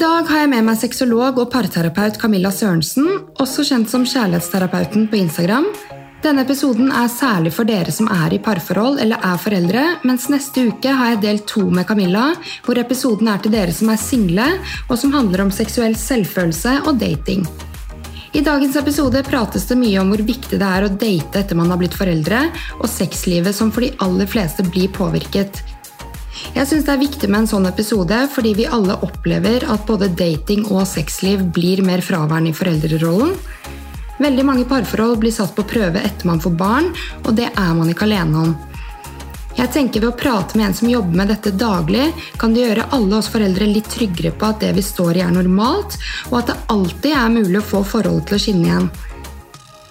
dag har jeg med meg sexolog og parterapeut Camilla Sørensen, også kjent som Kjærlighetsterapeuten på Instagram. Denne episoden er særlig for dere som er i parforhold eller er foreldre, mens neste uke har jeg del to med Camilla, hvor episoden er til dere som er single, og som handler om seksuell selvfølelse og dating. I dagens episode prates det mye om hvor viktig det er å date etter man har blitt foreldre, og sexlivet som for de aller fleste blir påvirket. Jeg syns det er viktig med en sånn episode fordi vi alle opplever at både dating og sexliv blir mer fraværende i foreldrerollen. Veldig mange parforhold blir satt på prøve etter man får barn, og det er man ikke alene om. Jeg tenker Ved å prate med en som jobber med dette daglig, kan det gjøre alle oss foreldre litt tryggere på at det vi står i, er normalt, og at det alltid er mulig å få forholdet til å skinne igjen.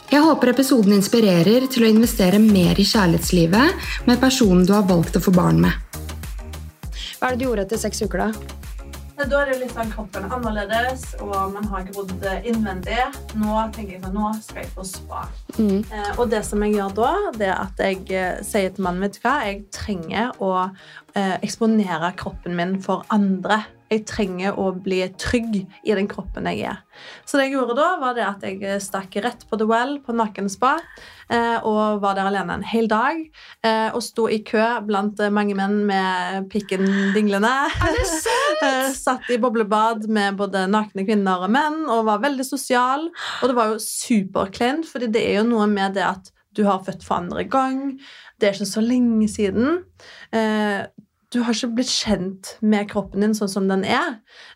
Jeg håper episoden inspirerer til å investere mer i kjærlighetslivet med personen du har valgt å få barn med. Hva er det du gjorde etter seks uker, da? Da er det litt sånn kroppen annerledes, og man har grodd innvendig. Nå tenker jeg sånn, nå skal jeg få spa. Mm. Eh, og det som jeg gjør da, det er at jeg eh, sier til mannen vet du hva, jeg trenger å eh, eksponere kroppen min for andre jeg trenger å bli trygg i den kroppen jeg er. Så det jeg gjorde da, var det at jeg stakk rett på The Well på Nakenspa eh, og var der alene en hel dag. Eh, og sto i kø blant mange menn med pikken dinglende. Er det sant? Eh, satt i boblebad med både nakne kvinner og menn og var veldig sosial. Og det var jo superkleint, for det er jo noe med det at du har født for andre gang. Det er ikke så lenge siden du har ikke blitt kjent med kroppen din sånn som den er.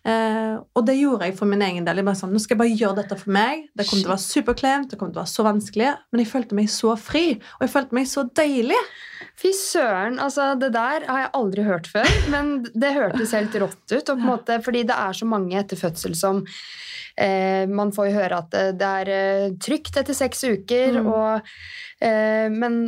Eh, og det gjorde jeg for min egen del. Jeg bare sånn, nå skal jeg bare gjøre dette for meg. Det kommer til å være superklemt, det kommer til å være så vanskelig, men jeg følte meg så fri, og jeg følte meg så deilig. Fy søren, altså det der har jeg aldri hørt før, men det hørtes helt rått ut. Og på en måte, fordi det er så mange etter fødsel som eh, Man får jo høre at det, det er eh, trygt etter seks uker, mm. og, eh, men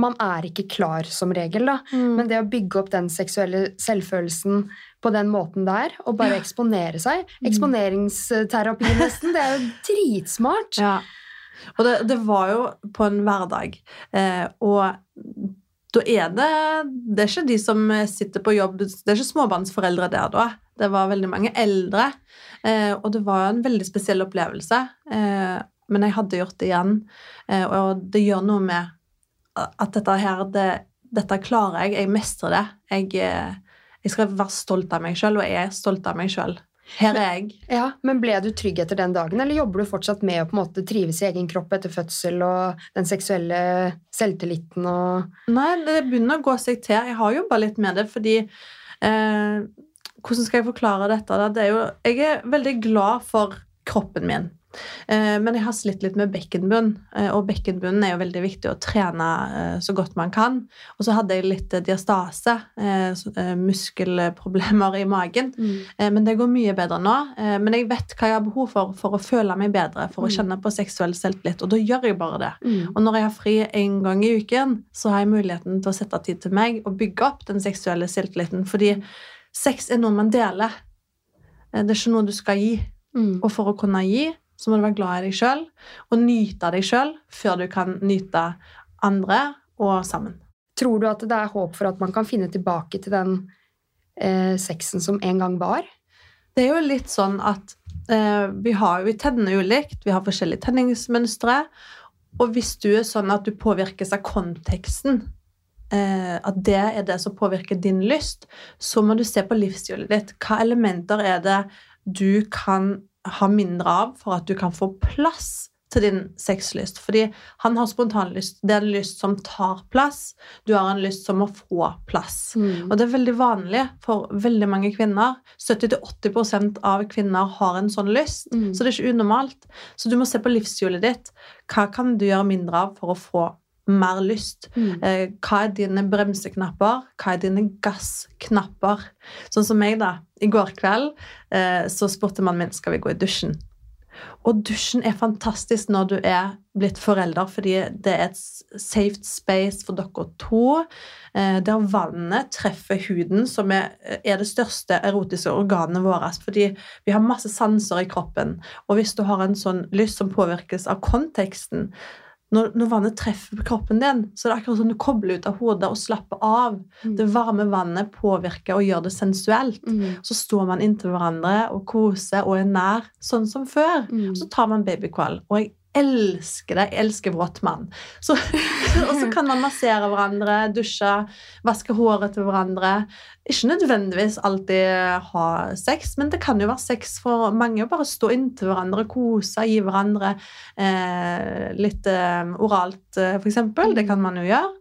man er ikke klar som regel, da. Mm. Men det å bygge opp den seksuelle selvfølelsen på den måten der, og bare ja. eksponere seg mm. Eksponeringsterapi, nesten. Det er jo dritsmart. Ja. Og det, det, var jo på en hverdag. Eh, og da er det Det er ikke de som sitter på jobb Det er ikke småbarnsforeldre der da. Det var veldig mange eldre. Eh, og det var en veldig spesiell opplevelse. Eh, men jeg hadde gjort det igjen. Eh, og det gjør noe med at dette her det, Dette klarer jeg. Jeg mestrer det. Jeg, eh, jeg skal være stolt av meg sjøl, og jeg er stolt av meg sjøl. Her er jeg. Ja, Men ble du trygg etter den dagen, eller jobber du fortsatt med å på en måte trives i egen kropp etter fødsel og den seksuelle selvtilliten og Nei, det begynner å gå seg til. Jeg har jobba litt med det, fordi eh, Hvordan skal jeg forklare dette? Det er jo, jeg er veldig glad for kroppen min. Eh, men jeg har slitt litt med bekkenbunn, eh, og bekkenbunnen er jo veldig viktig å trene eh, så godt man kan. Og så hadde jeg litt diastase, muskelproblemer i magen. Mm. Men det går mye bedre nå. Men jeg vet hva jeg har behov for for å føle meg bedre, for å mm. kjenne på seksuell selvtillit, og da gjør jeg bare det. Mm. Og når jeg har fri en gang i uken, så har jeg muligheten til å sette tid til meg og bygge opp den seksuelle selvtilliten, fordi sex er noe man deler. Det er ikke noe du skal gi. Mm. Og for å kunne gi, så må du være glad i deg sjøl og nyte deg sjøl før du kan nyte andre og sammen. Tror du at det er håp for at man kan finne tilbake til den eh, sexen som en gang var? Det er jo litt sånn at eh, vi, har, vi tenner ulikt, vi har forskjellige tenningsmønstre. Og hvis du er sånn at du påvirkes av konteksten, eh, at det er det som påvirker din lyst, så må du se på livsstilen ditt. Hva elementer er det du kan ha mindre av for at du kan få plass til din sexlyst. Fordi han har spontanlyst. Det er en lyst som tar plass. Du har en lyst som må få plass. Mm. Og det er veldig vanlig for veldig mange kvinner. 70-80% av kvinner har en sånn lyst, mm. så det er ikke unormalt. Så du må se på livshjulet ditt. Hva kan du gjøre mindre av for å få mer lyst. Mm. Eh, hva er dine bremseknapper? Hva er dine gassknapper? Sånn som meg, da. I går kveld eh, så spurte mannen min skal vi gå i dusjen. Og dusjen er fantastisk når du er blitt forelder, fordi det er et safe space for dere to. Eh, der vannet treffer huden, som er, er det største erotiske organet vårt. Fordi vi har masse sanser i kroppen. Og hvis du har en sånn lyst som påvirkes av konteksten, når, når vannet treffer kroppen din, så er det akkurat som du kobler ut av hodet og slapper av. Mm. Det varme vannet påvirker og gjør det sensuelt. Mm. Så står man inntil hverandre og koser og er nær, sånn som før. Mm. Så tar man babykvall. Og jeg elsker det. Jeg elsker våt mann. Så, og så kan man massere hverandre, dusje, vaske håret til hverandre. Ikke nødvendigvis alltid ha sex, men det kan jo være sex for mange bare stå inntil hverandre, kose, gi hverandre eh, litt eh, oralt, eh, eksempel. Det kan man jo gjøre.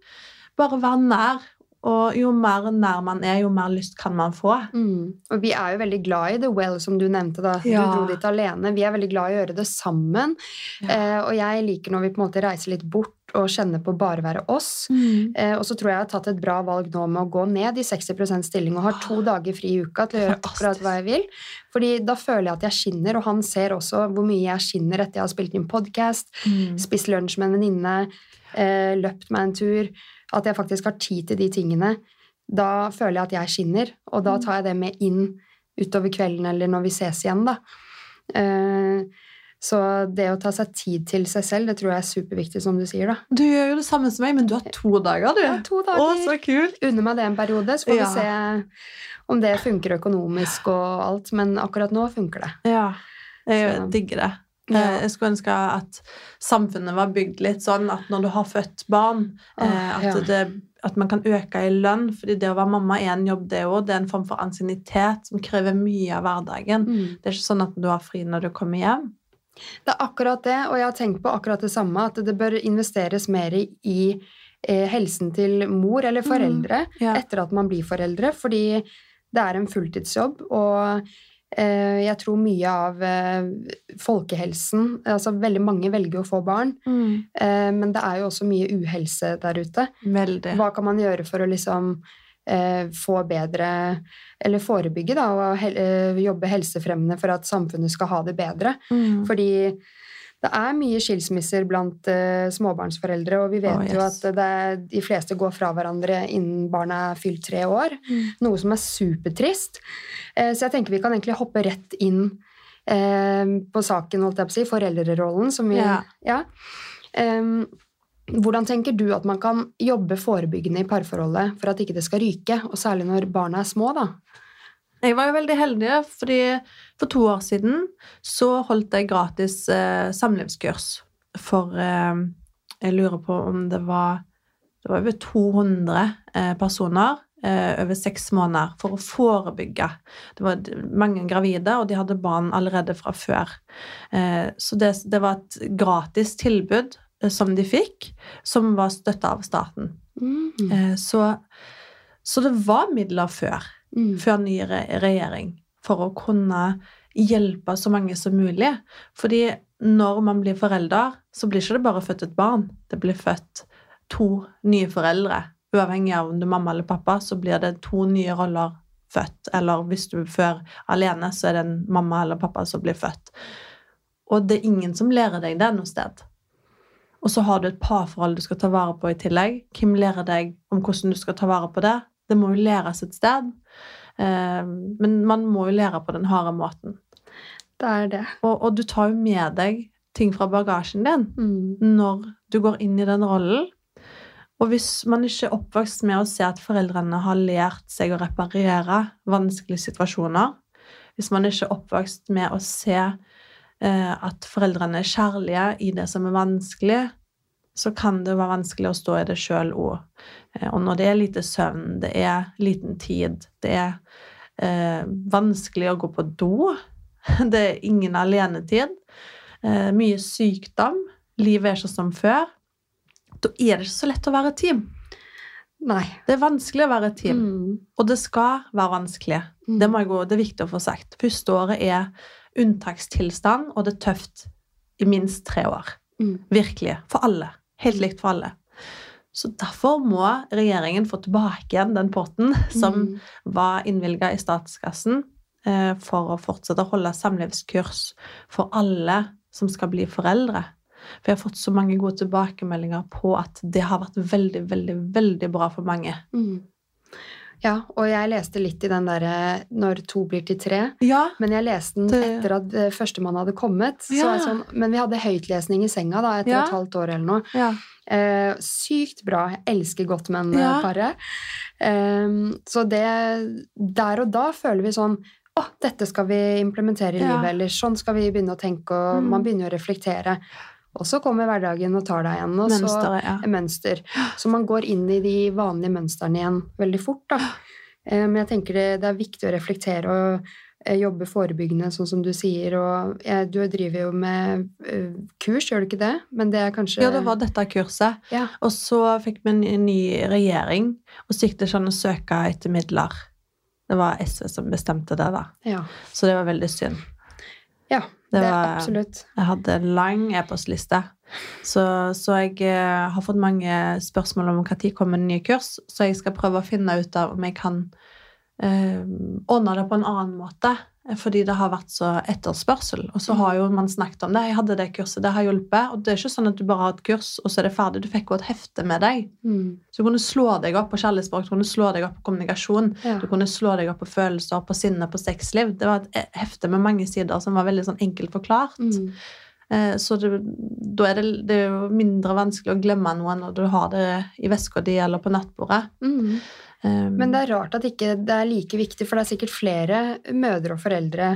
Bare være nær. Og jo mer nær man er, jo mer lyst kan man få. Mm. Og vi er jo veldig glad i The Well, som du nevnte. da. Ja. Du dro dit alene. Vi er veldig glad i å gjøre det sammen. Ja. Eh, og jeg liker når vi på en måte reiser litt bort og kjenner på bare være oss. Eh, og så tror jeg jeg har tatt et bra valg nå med å gå ned i 60% stilling og har to dager fri i uka til å gjøre akkurat hva jeg vil. Fordi da føler jeg at jeg skinner, og han ser også hvor mye jeg skinner etter jeg har spilt inn podkast, Mm. spist lunsj med en venninne, eh, løpt meg en tur. At jeg faktisk har tid til de tingene. Da føler jeg at jeg skinner, og da tar jeg det med inn utover kvelden eller når vi ses igjen, da. Eh, så det å ta seg tid til seg selv, det tror jeg er superviktig, som du sier, da. Du gjør jo det samme som meg, men du har to dager, du. Ja, to Å, dager. så kult! Unner meg det en periode, så får Ja. vi se om det funker økonomisk og alt. Men akkurat nå funker det. Ja, jeg Så- digger det. Ja. Eh, Jeg skulle ønske at samfunnet var bygd litt sånn at når du har født barn, eh, at, ja. det, at man kan øke i lønn. fordi det å være mamma er en jobb, det òg. Det er en form for ansiennitet som krever mye av hverdagen. Mm. Det er ikke sånn at du har fri når du kommer hjem. Det er akkurat det, og jeg har tenkt på akkurat det samme, at det bør investeres mer i, i eh, helsen til mor eller foreldre Ja. etter at man blir foreldre, fordi det er en fulltidsjobb, og jeg tror mye av eh, folkehelsen Altså veldig mange velger å få barn, mm. men det er jo også mye uhelse der ute. Veldig. Hva kan man gjøre for å liksom eh, få bedre Eller forebygge, da, og eh, jobbe helsefremmende for at samfunnet skal ha det bedre? Mm. Fordi det er mye skilsmisser blant uh, småbarnsforeldre, og vi vet Å, jo at det er, de fleste går fra hverandre innen barna er fylt tre år. Mm. Noe som er supertrist. Uh, så jeg tenker vi kan egentlig hoppe rett inn uh, på saken, holdt jeg på å si, foreldrerollen, som vi Ja. ja. Um, hvordan tenker du at man kan jobbe forebyggende i parforholdet for at ikke det skal ryke, og særlig når barna er små, da? Jeg var jo veldig heldig, fordi for to år siden så holdt jeg gratis eh, samlivskurs for eh, Jeg lurer på om det var Det var over 200 eh, personer eh, over seks måneder for å forebygge. Det var mange gravide, og de hadde barn allerede fra før. Eh, så det, det var et gratis tilbud eh, som de fikk, som var støtta av staten. Mm. Eh, så, så det var midler før Mm. før ny re regjering for å kunne hjelpe så mange som mulig. Fordi når man blir forelder, så blir ikke det bare født et barn. Det blir født to nye foreldre. Uavhengig av om du er mamma eller pappa, så blir det to nye roller født. Eller hvis du før alene, så er det en mamma eller pappa som blir født. Og det er ingen som lærer deg det noe sted. Og så har du et parforhold du skal ta vare på i tillegg. Hvem lærer deg om hvordan du skal ta vare på det? Det må jo læres et sted. Eh, Men man må jo lære på den harde måten. Det er det. Og, og du tar jo med deg ting fra bagasjen din Mm. når du går inn i den rollen. Og hvis man ikke er oppvokst med å se at foreldrene har lært seg å reparere vanskelige situasjoner, hvis man ikke er oppvokst med å se eh, at foreldrene er kjærlige i det som er vanskelig, så kan det være vanskelig å stå i det sjøl òg. Og når det er lite søvn, det er liten tid, det er eh, vanskelig å gå på do, det er ingen alenetid, eh, mye sykdom, livet er ikke som før, da er det ikke så lett å være team. Nei. Det er vanskelig å være team, Mm. og det skal være vanskelig. Mm. Det, gå, det er viktig å få sagt. Første året er unntakstilstand, og det er tøft i minst tre år. Mm. Virkelig. For alle. Helt likt for alle. Så derfor må regjeringen få tilbake igjen den potten som Mm. var innvilga i statskassen eh, for å fortsette å holde samlivskurs for alle som skal bli foreldre. For jeg har fått så mange gode tilbakemeldinger på at det har vært veldig, veldig, veldig bra for mange. Mm. Ja, og jeg leste litt i den derre 'Når to blir til tre'. Ja. Men jeg leste den etter at eh, førstemann hadde kommet. Ja. sånn, men vi hadde høytlesning i senga da, etter Ja. et halvt år eller noe. ja. Eh, sykt bra. Jeg elsker Ja. Gottman-paret. Eh, så det Der og da føler vi sånn Å, dette skal vi implementere i livet, eller sånn skal vi begynne å tenke, og Mm. man begynner å reflektere. Og så kommer hverdagen og tar deg igjen. Og så ja. mønster. Så man går inn i de vanlige mønstrene igjen veldig fort. Da. Eh, Men jeg tenker det, det er viktig å reflektere og eh, jobbe forebyggende, sånn som du sier. Og jeg, du driver jo med eh, kurs, gjør du ikke det? Men det er kanskje Ja, det var dette kurset. Ja. Og så fikk vi en ny- regjering, og så gikk det sånn å søke etter midler. Det var SV som bestemte det, da. Ja. Så det var veldig synd. ja det, Det var- absolutt. Jeg hadde en lang e-postliste. Så, så jeg eh, har fått mange spørsmål om når kommer nye kurs, så jeg skal prøve å finne ut av om jeg kan eh, ordne det på en annen måte. Fordi det har vært så etterspørsel. Og så har jo man snakket om det. Jeg hadde det kurset, det har hjulpet. Og det er ikke sånn at du bare har et kurs, og så er det ferdig. Du fikk jo et hefte med deg. Mm. Så du kunne slå deg opp på kjærlighetsspråk, du kunne slå deg opp på kommunikasjon. Ja. Du kunne slå deg opp på følelser, på sinne, på sexliv. Det var et eh, hefte med mange sider som var veldig sånn enkelt forklart. Mm. Eh, Så det, da er det, det er mindre vanskelig å glemme noe når du har det i veska di eller på nattbordet. Mm. Men det er rart at ikke det er like viktig, for det er sikkert flere mødre og foreldre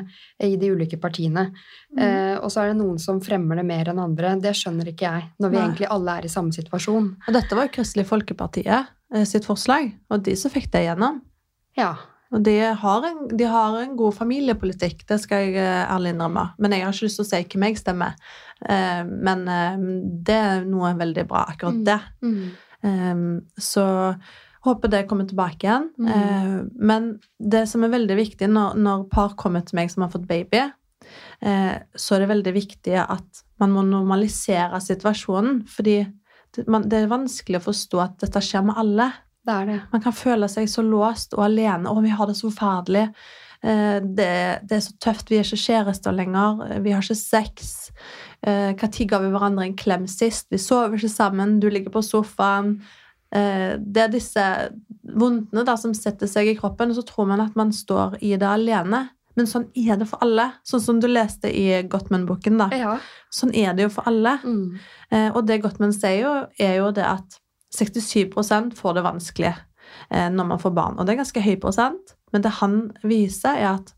i de ulike partiene. Mm. Eh, og så er det noen som fremmer det mer enn andre. Det skjønner ikke jeg, når vi Nei. egentlig alle er i samme situasjon. Og dette var jo Kristelig Folkepartiet eh, sitt forslag, og de som fikk det igjennom. Ja. Og de har, en, de har en god familiepolitikk, det skal jeg eh, ærlig innrømme. Men jeg har ikke lyst til å si hvem jeg stemmer. Eh, Men det er noe veldig bra, akkurat Mm. det. Mm. Um, så håper det kommer tilbake igjen. Mm. Eh, men det som er veldig viktig når, når par kommer til meg som har fått baby, eh, så er det veldig viktig at man må normalisere situasjonen. Fordi det, man, det er vanskelig å forstå at dette skjer med alle. Det er det. Man kan føle seg så låst og alene. 'Å, vi har det så forferdelig'. Eh, det, det er så tøft. Vi er ikke kjærester lenger. Vi har ikke sex. Når ga vi hverandre en klem sist? Vi sover ikke sammen. Du ligger på sofaen. Eh, det er disse vondtene da, som setter seg i kroppen, og så tror man at man står i det alene. Men sånn er det for alle. Sånn som du leste i Gottman-boken. da. Ja. Sånn er det jo for alle. Mm. Eh, og det Gottman sier, jo, er jo det at 67% får det vanskelig eh, når man får barn. Og det er ganske høy prosent. Men det han viser, er at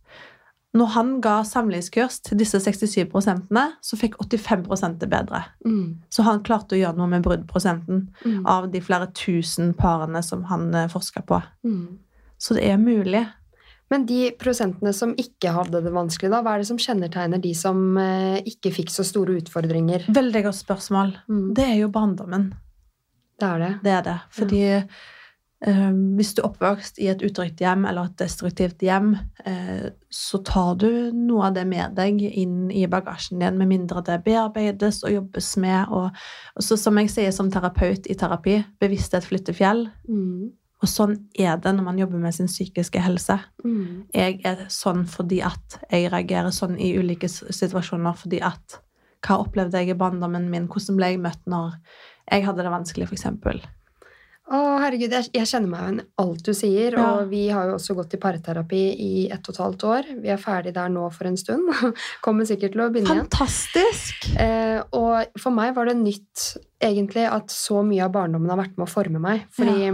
når han ga samlivskurs til disse 67% så fikk 85 det bedre. Mm. Så han klarte å gjøre noe med bruddprosenten Mm. av de flere tusen parene som han eh, forska på. Mm. Så det er mulig. Men de prosentene som ikke hadde det vanskelig, da, hva er det som kjennetegner de som eh, ikke fikk så store utfordringer? Veldig godt spørsmål. Mm. Det er jo barndommen. Det er det. Det er det. Fordi eh, hvis du er oppvokst i et utrygt hjem eller et destruktivt hjem, eh, så tar du noe av det med deg inn i bagasjen din, med mindre det bearbeides og jobbes med. Og, og så, som jeg sier som terapeut i terapi, bevissthet flytter fjell. Mm. Og sånn er det når man jobber med sin psykiske helse. Mm. Jeg er sånn fordi at jeg reagerer sånn i ulike situasjoner fordi at hva opplevde jeg i barndommen min? Hvordan ble jeg møtt når jeg hadde det vanskelig, f.eks.? Å, herregud, jeg, jeg kjenner meg igjen i alt du sier. Ja. Og vi har jo også gått i parterapi i ett og et halvt år. Vi er ferdig der nå for en stund. Kommer sikkert til å begynne igjen. Fantastisk! Eh, og for meg var det nytt egentlig at så mye av barndommen har vært med å forme meg. Fordi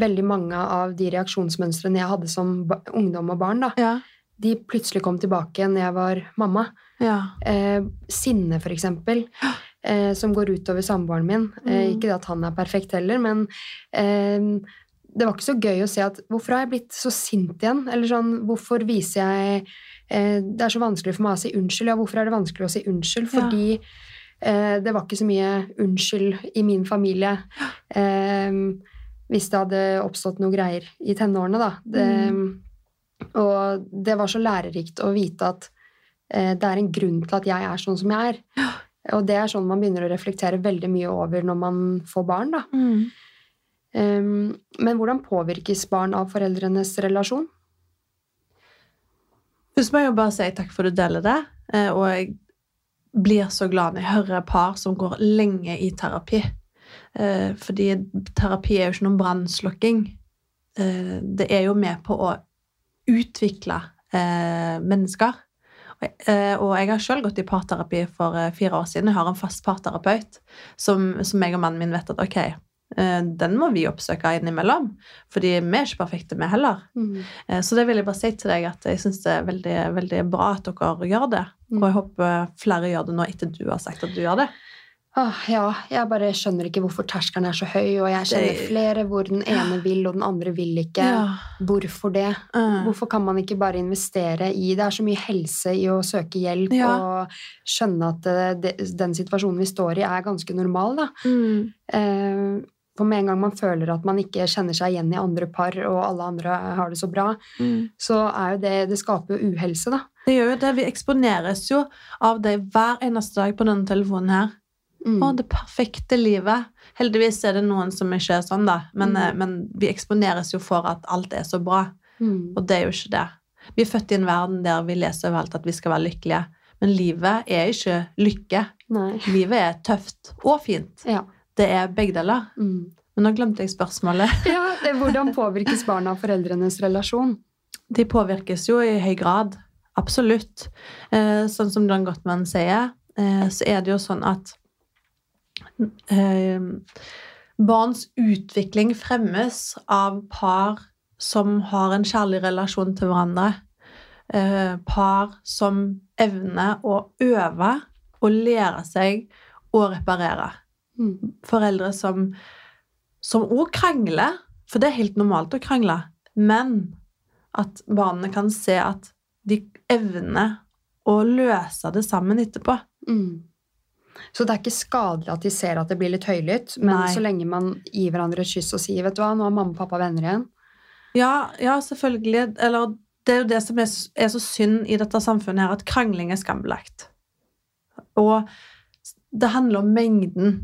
veldig mange av de reaksjonsmønstrene jeg hadde som ungdom og barn, da, Ja. de plutselig kom tilbake når jeg var mamma. ja. Eh, sinne, for eksempel, eh, som går utover samboeren min. Eh, Mm. ikke det at han er perfekt heller, men eh, det var ikke så gøy å se at hvorfor har jeg blitt så sint igjen? Eller sånn, hvorfor viser jeg eh, Det er så vanskelig for meg å si unnskyld. Ja, hvorfor er det vanskelig å si unnskyld? Ja. Fordi eh, det var ikke så mye unnskyld i min familie. Eh, hvis det hadde oppstått noe greier i tenårene, da. Det, Og det var så lærerikt å vite at eh, det er en grunn til at jeg er sånn som jeg er. Og det er sånn man begynner å reflektere veldig mye over når man får barn. da. Mm. Um, men hvordan påvirkes barn av foreldrenes relasjon? Først må jeg jo bare si takk for at du deler det. eh, Og jeg blir så glad når jeg hører par som går lenge i terapi. Eh, Fordi terapi er jo ikke noen brannslukking. eh, det er jo med på å utvikle mennesker. Og, eh, jeg har sjøl gått i parterapi for eh, fire år siden. Jeg har en fast parterapeut som, som jeg og mannen min vet at ok, eh, den må vi oppsøke innimellom. Fordi vi er ikke perfekte, vi heller. Mm. Så det vil jeg bare si til deg at jeg syns det er veldig, veldig bra at dere gjør det. Mm. Og jeg håper flere gjør det nå etter du har sagt at du gjør det. Åh, ja, jeg bare skjønner ikke hvorfor terskelen er så høy, og jeg kjenner flere hvor den ene vil, og den andre vil ikke. Hvorfor det? Mm. Hvorfor kan man ikke bare investere i Det er så mye helse i å søke hjelp Ja. og skjønne at eh, det, den situasjonen vi står i, er ganske normal, da. Mm. Eh, For med en gang man føler at man ikke kjenner seg igjen i andre par, og alle andre har det så bra, Mm. så er jo det Det skaper jo uhelse, da. Det gjør jo det. Vi eksponeres jo av det hver eneste dag på denne telefonen her. Mm. Å, det perfekte livet. Heldigvis er det noen som ikke er sånn, da. Men, Mm. eh, men vi eksponeres jo for at alt er så bra. Mm. Og det er jo ikke det. Vi er født i en verden der vi leser overalt at vi skal være lykkelige. Men livet er ikke lykke. Nei. Livet er tøft og fint. Ja. Det er begge deler. Mm. Men nå glemte jeg spørsmålet. ja det, hvordan påvirkes barna av foreldrenes relasjon? De påvirkes jo i høy grad. Absolutt. Eh, sånn som Dan Gottman sier, eh, så er det jo sånn at eh, barns utvikling fremmes av par som har en kjærlig relasjon til hverandre. Eh, par som evner å øve og lære seg å reparere. Mm. Foreldre som som òg krangler, for det er helt normalt å krangle, men at barna kan se at de evner å løse det sammen etterpå. Mm. Så det er ikke skadelig at de ser at det blir litt høylytt, men Nei. så lenge man gir hverandre et kyss og sier vet du hva, nå er mamma og pappa venner igjen. Ja, ja, selvfølgelig. Eller det er jo det som er, er så synd i dette samfunnet her, at krangling er skambelagt. Og det handler om mengden.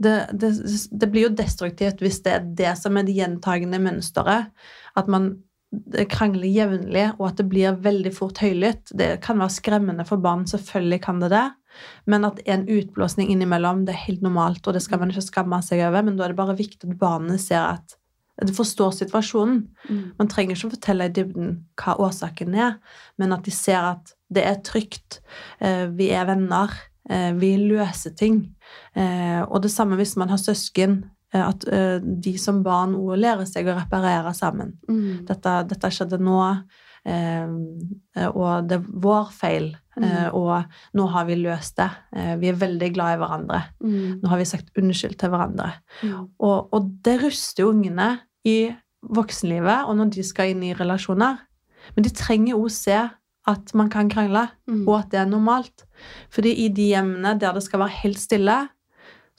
Det, det, det blir jo destruktivt hvis det er det som er det gjentagende mønsteret. At man krangler jevnlig, og at det blir veldig fort høylytt. Det kan være skremmende for barn, selvfølgelig kan det det. Men at en utblåsning innimellom, det er helt normalt, og det skal man ikke skamme seg over. Men da er det bare viktig at barnet ser at de forstår situasjonen. Mm. Man trenger ikke å fortelle i dybden hva årsaken er, men at de ser at det er trygt, eh, vi er venner, eh, vi løser ting. Eh, Og det samme hvis man har søsken, at de som barn òg lærer seg å reparere sammen. Mm. Dette, dette skjedde nå, og det er vår feil, Mm. og nå har vi løst det. Eh, Vi er veldig glad i hverandre. Mm. Nå har vi sagt unnskyld til hverandre. Mm. Og, og det ruster jo ungene i voksenlivet og når de skal inn i relasjoner. Men de trenger òg se at man kan krangle, Mm. og at det er normalt. Fordi i de hjemmene der det skal være helt stille,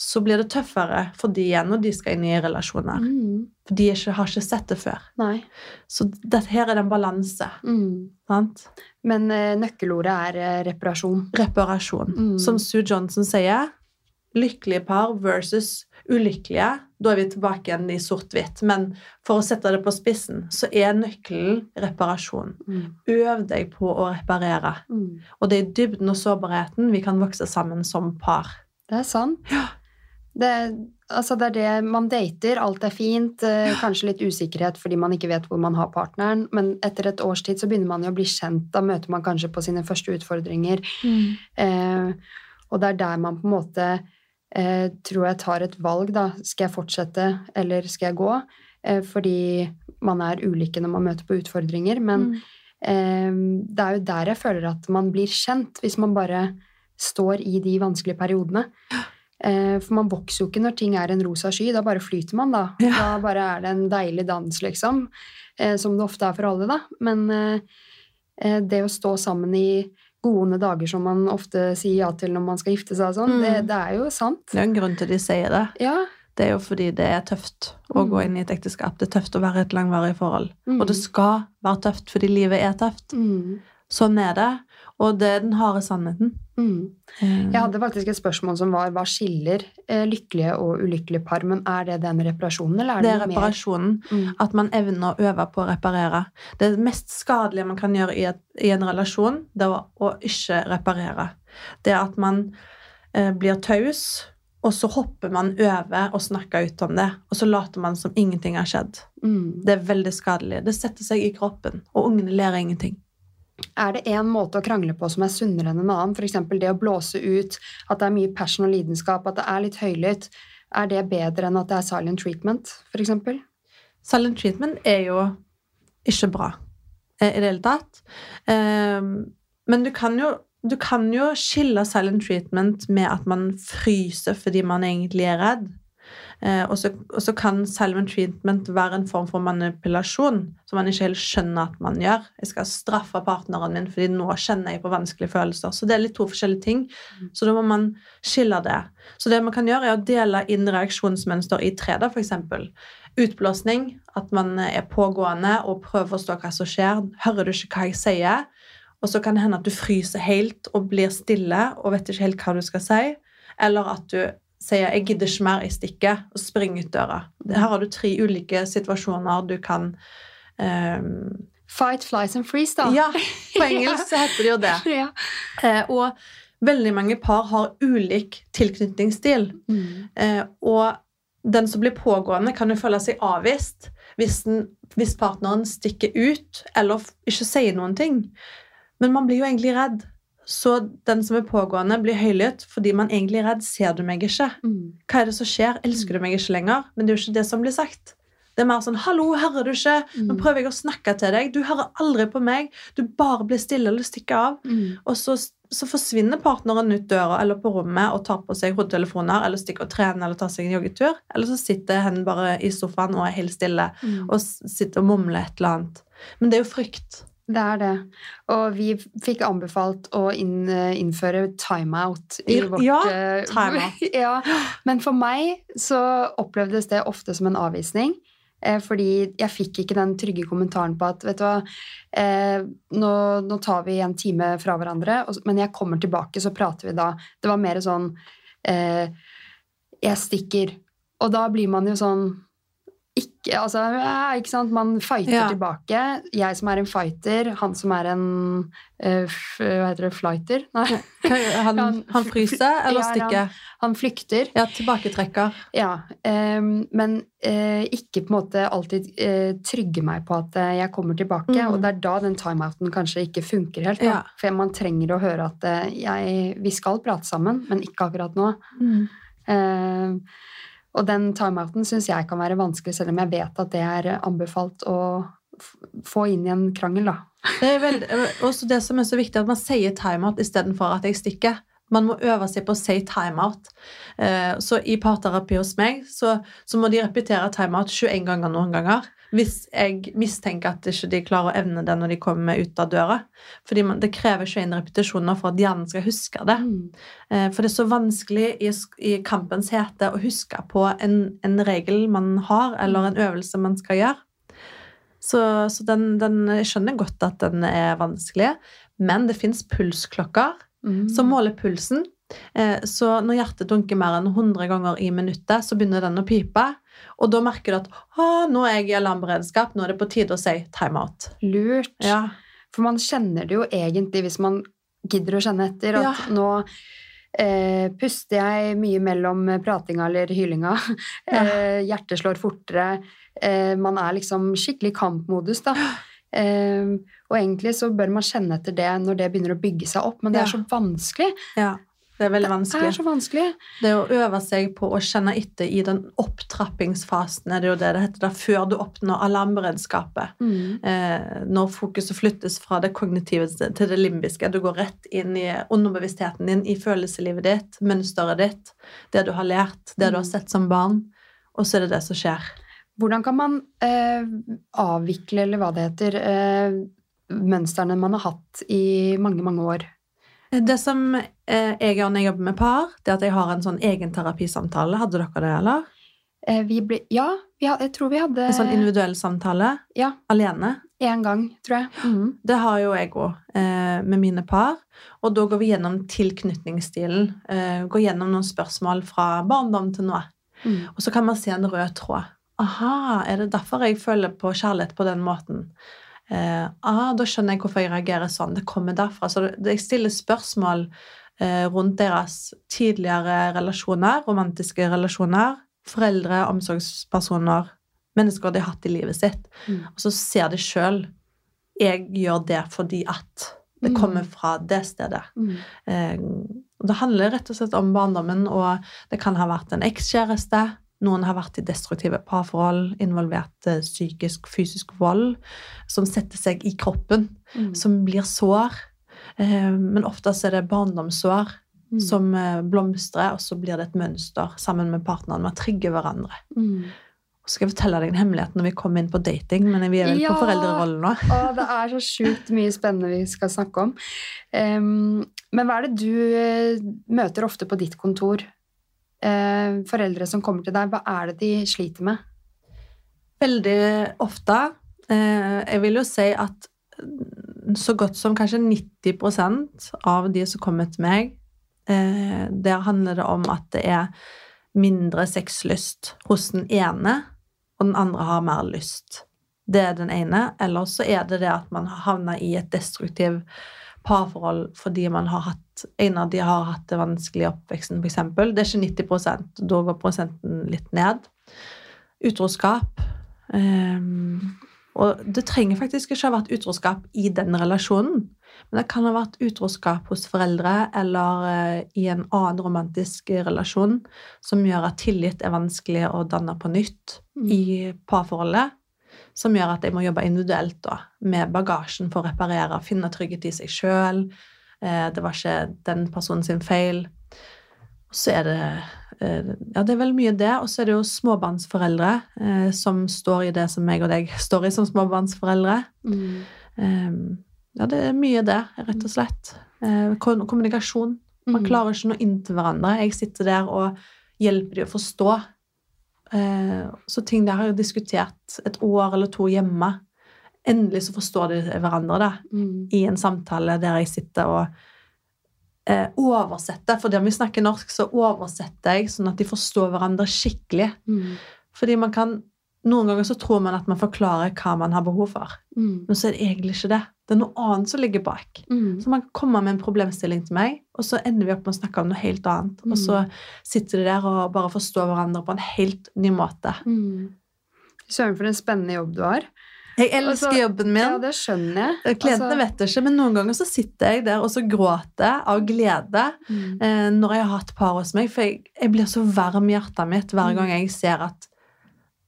så blir det tøffere for de igjen når de skal inn i relasjoner. Mm. For de ikke, har ikke sett det før. Nei. Så dette her er det en balanse. Mm. Sant? Men eh, nøkkelordet er eh, reparasjon. Reparasjon. Mm. Som Sue Johnson sier, lykkelige par versus ulykkelige. Da er vi tilbake igjen i sort-hvitt. Men for å sette det på spissen, så er nøkkelen reparasjon. Mm. Øv deg på å reparere. Mm. Og det er i dybden og sårbarheten vi kan vokse sammen som par. Det er sant. Det, altså det er det man dater, alt er fint, eh, kanskje litt usikkerhet fordi man ikke vet hvor man har partneren, men etter et års tid så begynner man jo å bli kjent, da møter man kanskje på sine første utfordringer, eh, og det er der man på en måte eh, tror jeg tar et valg, da, skal jeg fortsette eller skal jeg gå, eh, fordi man er ulike når man møter på utfordringer, men Mm. eh, det er jo der jeg føler at man blir kjent, hvis man bare står i de vanskelige periodene. Eh, For man vokser jo ikke når ting er en rosa sky, da bare flyter man, da. Ja. Da bare er det en deilig dans, liksom. Eh, Som det ofte er for alle, da. Men eh, det å stå sammen i gode dager, som man ofte sier ja til når man skal gifte seg og sånn, Mm. det, det er jo sant. Det er en grunn til de sier det. Ja. Det er jo fordi det er tøft å Mm. gå inn i et ekteskap. Det er tøft å være i et langvarig forhold. Mm. Og det skal være tøft fordi livet er tøft. Mm. Sånn er det. Og det er den harde sannheten. Mm. Jeg hadde faktisk et spørsmål som var hva skiller eh, lykkelige og ulykkelige par, men er det den reparasjonen, eller er Det det, er reparasjonen. Mm. At man evner å øve på å reparere. Det mest skadelige man kan gjøre i, et, i en relasjon, det er å, ikke reparere. Det at man eh, blir taus og så hopper man over og snakker ut om det, og så later man som ingenting har skjedd. Mm. Det er veldig skadelig. Det setter seg i kroppen, og ungene ler ingenting. Er det én måte å krangle på som er sunnere enn en annen? F.eks. det å blåse ut, at det er mye passion og lidenskap, at det er litt høylytt. Er det bedre enn at det er silent treatment, f.eks.? Silent treatment er jo ikke bra eh, i det hele tatt. Ehm, men du kan jo du kan jo skille silent treatment med at man fryser fordi man egentlig er redd. Eh, og, så, kan silent treatment være en form for manipulasjon som man ikke helt skjønner at man gjør. Jeg skal straffe partneren min fordi nå kjenner jeg på vanskelige følelser. Så det er litt to forskjellige ting. Så da må man skille det. Så det man kan gjøre, er å dele inn reaksjonsmønster i tre, da, f.eks. Utblåsning, at man er pågående og prøver å forstå hva som skjer. Hører du ikke hva jeg sier? Og så kan det hende at du fryser helt og blir stille og vet ikke helt hva du skal si. Eller at du sier 'jeg gidder ikke mer, jeg stikker', og springer ut døra. Her har du tre ulike situasjoner du kan um, Fight, flies and freeze, da. Ja, på engelsk så heter det jo det. ja. Eh, og veldig mange par har ulik tilknytningsstil. Mm. Eh, og den som blir pågående, kan jo føle seg avvist hvis, den, hvis partneren stikker ut eller ikke sier noen ting. Men man blir jo egentlig redd. Så den som er pågående, blir høylytt fordi man egentlig er redd. Ser du meg ikke? Mm. Hva er det som skjer? Elsker du meg ikke lenger? Men det er jo ikke det som blir sagt. Det er mer sånn 'Hallo, hører du ikke? Nå Mm. prøver jeg å snakke til deg. Du hører aldri på meg. Du bare blir stille eller stikker av.' Mm. Og så, så forsvinner partneren ut døra eller på rommet og tar på seg hodetelefoner eller stikker og trener eller tar seg en joggetur. Eller så sitter hen bare i sofaen og er helt stille Mm. og sitter og mumler et eller annet. Men det er jo frykt. Det er det. Og vi fikk anbefalt å inn, innføre timeout i I- vårt ja, eh, timeout. ja. Men for meg så opplevdes det ofte som en avvisning. Eh, fordi jeg fikk ikke den trygge kommentaren på at vet du hva, eh, nå, nå tar vi en time fra hverandre, og, men jeg kommer tilbake, så prater vi da. Det var mer sånn eh, Jeg stikker. Og da blir man jo sånn ikke, altså, ikke sant? Man fighter Ja. tilbake. Jeg som er en fighter, han som er en uh, Hva heter det? Flighter? Nei, Han, Han- fryser eller Ja, han- stikker? han flykter. Ja, tilbaketrekker. Ja, um, men uh, ikke på en måte alltid uh, trygge meg på at jeg kommer tilbake. Mm. Og det er da den timeouten kanskje ikke funker helt. Ja. For man trenger å høre at jeg, vi skal prate sammen, men ikke akkurat nå. Ehm, og den timeouten syns jeg kan være vanskelig, selv om jeg vet at det er anbefalt å få inn i en krangel. da. Det er veldig, også det som er så viktig, at man sier timeout istedenfor at jeg stikker. Man må øve seg på å si timeout. Eh, Så i parterapi hos meg så, så må de repetere timeout 21 ganger noen ganger. Hvis jeg mistenker at ikke de klarer å evne det når de kommer ut av døra. Fordi man, det krever 21 repetisjoner for at hjernen skal huske det. Mm. For det er så vanskelig i, i kampens hete å huske på en, en regel man har, eller en øvelse man skal gjøre. Så, så den, den, jeg skjønner godt at den er vanskelig. Men det fins pulsklokker Mm. som måler pulsen. Eh, Så når hjertet dunker mer enn 100 ganger i minuttet, så begynner den å pipe. Og da merker du at nå er jeg i alarmberedskap, nå er det på tide å si timeout. Lurt. Ja. For man kjenner det jo egentlig hvis man gidder å kjenne etter. At Ja. nå eh, puster jeg mye mellom pratinga eller hylinga. Ja. Eh, hjertet slår fortere. Eh, man er liksom skikkelig kampmodus, da. Eh, og egentlig så bør man kjenne etter det når det begynner å bygge seg opp, men det er så vanskelig. ja. Det er veldig Det vanskelig. er så vanskelig. Det å øve seg på å kjenne etter i den opptrappingsfasen, er det jo det det heter, da, før du oppnår alarmberedskapet. Mm. Eh, når fokuset flyttes fra det kognitive til det limbiske. Du går rett inn i underbevisstheten din, i følelseslivet ditt, mønsteret ditt, det du har lært, det du har Mm. sett som barn, og så er det det som skjer. Hvordan kan man eh, avvikle, eller hva det heter, eh, mønstrene man har hatt i mange, mange år? Det som eh, jeg gjør når jeg jobber med par, det er at jeg har en sånn egen terapisamtale. Hadde dere det, eller? Eh, vi ble, ja, jeg tror vi hadde En sånn individuell samtale Ja, alene. én gang, tror jeg. Mm. Det har jo jeg òg eh, med mine par. Og da går vi gjennom tilknytningsstilen. Eh, går gjennom noen spørsmål fra barndom til nå. Mm. Og så kan man se en rød tråd. Aha, er det derfor jeg føler på kjærlighet på den måten? Eh, ah, da skjønner jeg hvorfor jeg reagerer sånn. Det kommer derfra. Så det, jeg stiller spørsmål eh, rundt deres tidligere relasjoner, romantiske relasjoner, foreldre, omsorgspersoner, mennesker de har hatt i livet sitt. Mm. Og så ser de sjøl Jeg gjør det fordi at det Mm. kommer fra det stedet. Mm. Eh, det handler rett og slett om barndommen, og det kan ha vært en ekskjæreste. Noen har vært i destruktive parforhold, involvert eh, psykisk, fysisk vold, som setter seg i kroppen, Mm. som blir sår. Eh, men oftest er det barndomssår Mm. som eh, blomstrer, og så blir det et mønster sammen med partneren. Man trigger hverandre. Mm. Og så skal jeg fortelle deg en hemmelighet når vi kommer inn på dating, men vi er vel Ja. på foreldrerollen nå. Å, det er så sjukt mye spennende vi skal snakke om. Um, men hva er det du møter ofte på ditt kontor? Eh, foreldre som kommer til deg, hva er det de sliter med? Veldig ofte. Eh, jeg vil jo si at så godt som kanskje 90% av de som kommer til meg, eh, der handler det om at det er mindre sexlyst hos den ene, og den andre har mer lyst. Det er den ene. Eller så er det det at man har havna i et destruktivt parforhold fordi man har hatt, en av de har hatt det vanskelig i oppveksten, f.eks. Det er ikke 90% da går prosenten litt ned. Utroskap. Um, og det trenger faktisk ikke ha vært utroskap i den relasjonen. Men det kan ha vært utroskap hos foreldre eller eh, i en annen romantisk relasjon som gjør at tillit er vanskelig å danne på nytt i parforholdet. Som gjør at jeg må jobbe individuelt da, med bagasjen for å reparere, finne trygghet i seg sjøl. Eh, det var ikke den personen sin feil. Og så er det eh, Ja, det er veldig mye det. Og så er det jo småbarnsforeldre eh, som står i det som meg og deg står i som småbarnsforeldre. Mm. Eh, ja, det er mye det, rett og slett. Eh, kommunikasjon. Man Mm. klarer ikke noe inntil inn til hverandre. Jeg sitter der og hjelper dem å forstå. Eh, så ting der har jeg diskutert et år eller to hjemme. Endelig så forstår de hverandre da, Mm. i en samtale der jeg sitter og eh, oversetter. For om vi snakker norsk, så oversetter jeg sånn at de forstår hverandre skikkelig. Mm. Fordi man kan Noen ganger så tror man at man forklarer hva man har behov for, Mm. men så er det egentlig ikke det. Det er noe annet som ligger bak. Mm. Så man kan komme med en problemstilling til meg, og så ender vi opp med å snakke om noe helt annet. Og så sitter de der og bare forstår hverandre på en helt ny måte. Mm. Søren, for en spennende jobb du har. Jeg elsker Altså, jobben min. Ja, det skjønner jeg. Klientene Altså, vet det ikke, men noen ganger så sitter jeg der og så gråter av glede mm. eh, når jeg har hatt par hos meg, for jeg, jeg blir så varm i hjertet mitt hver Mm. gang jeg ser at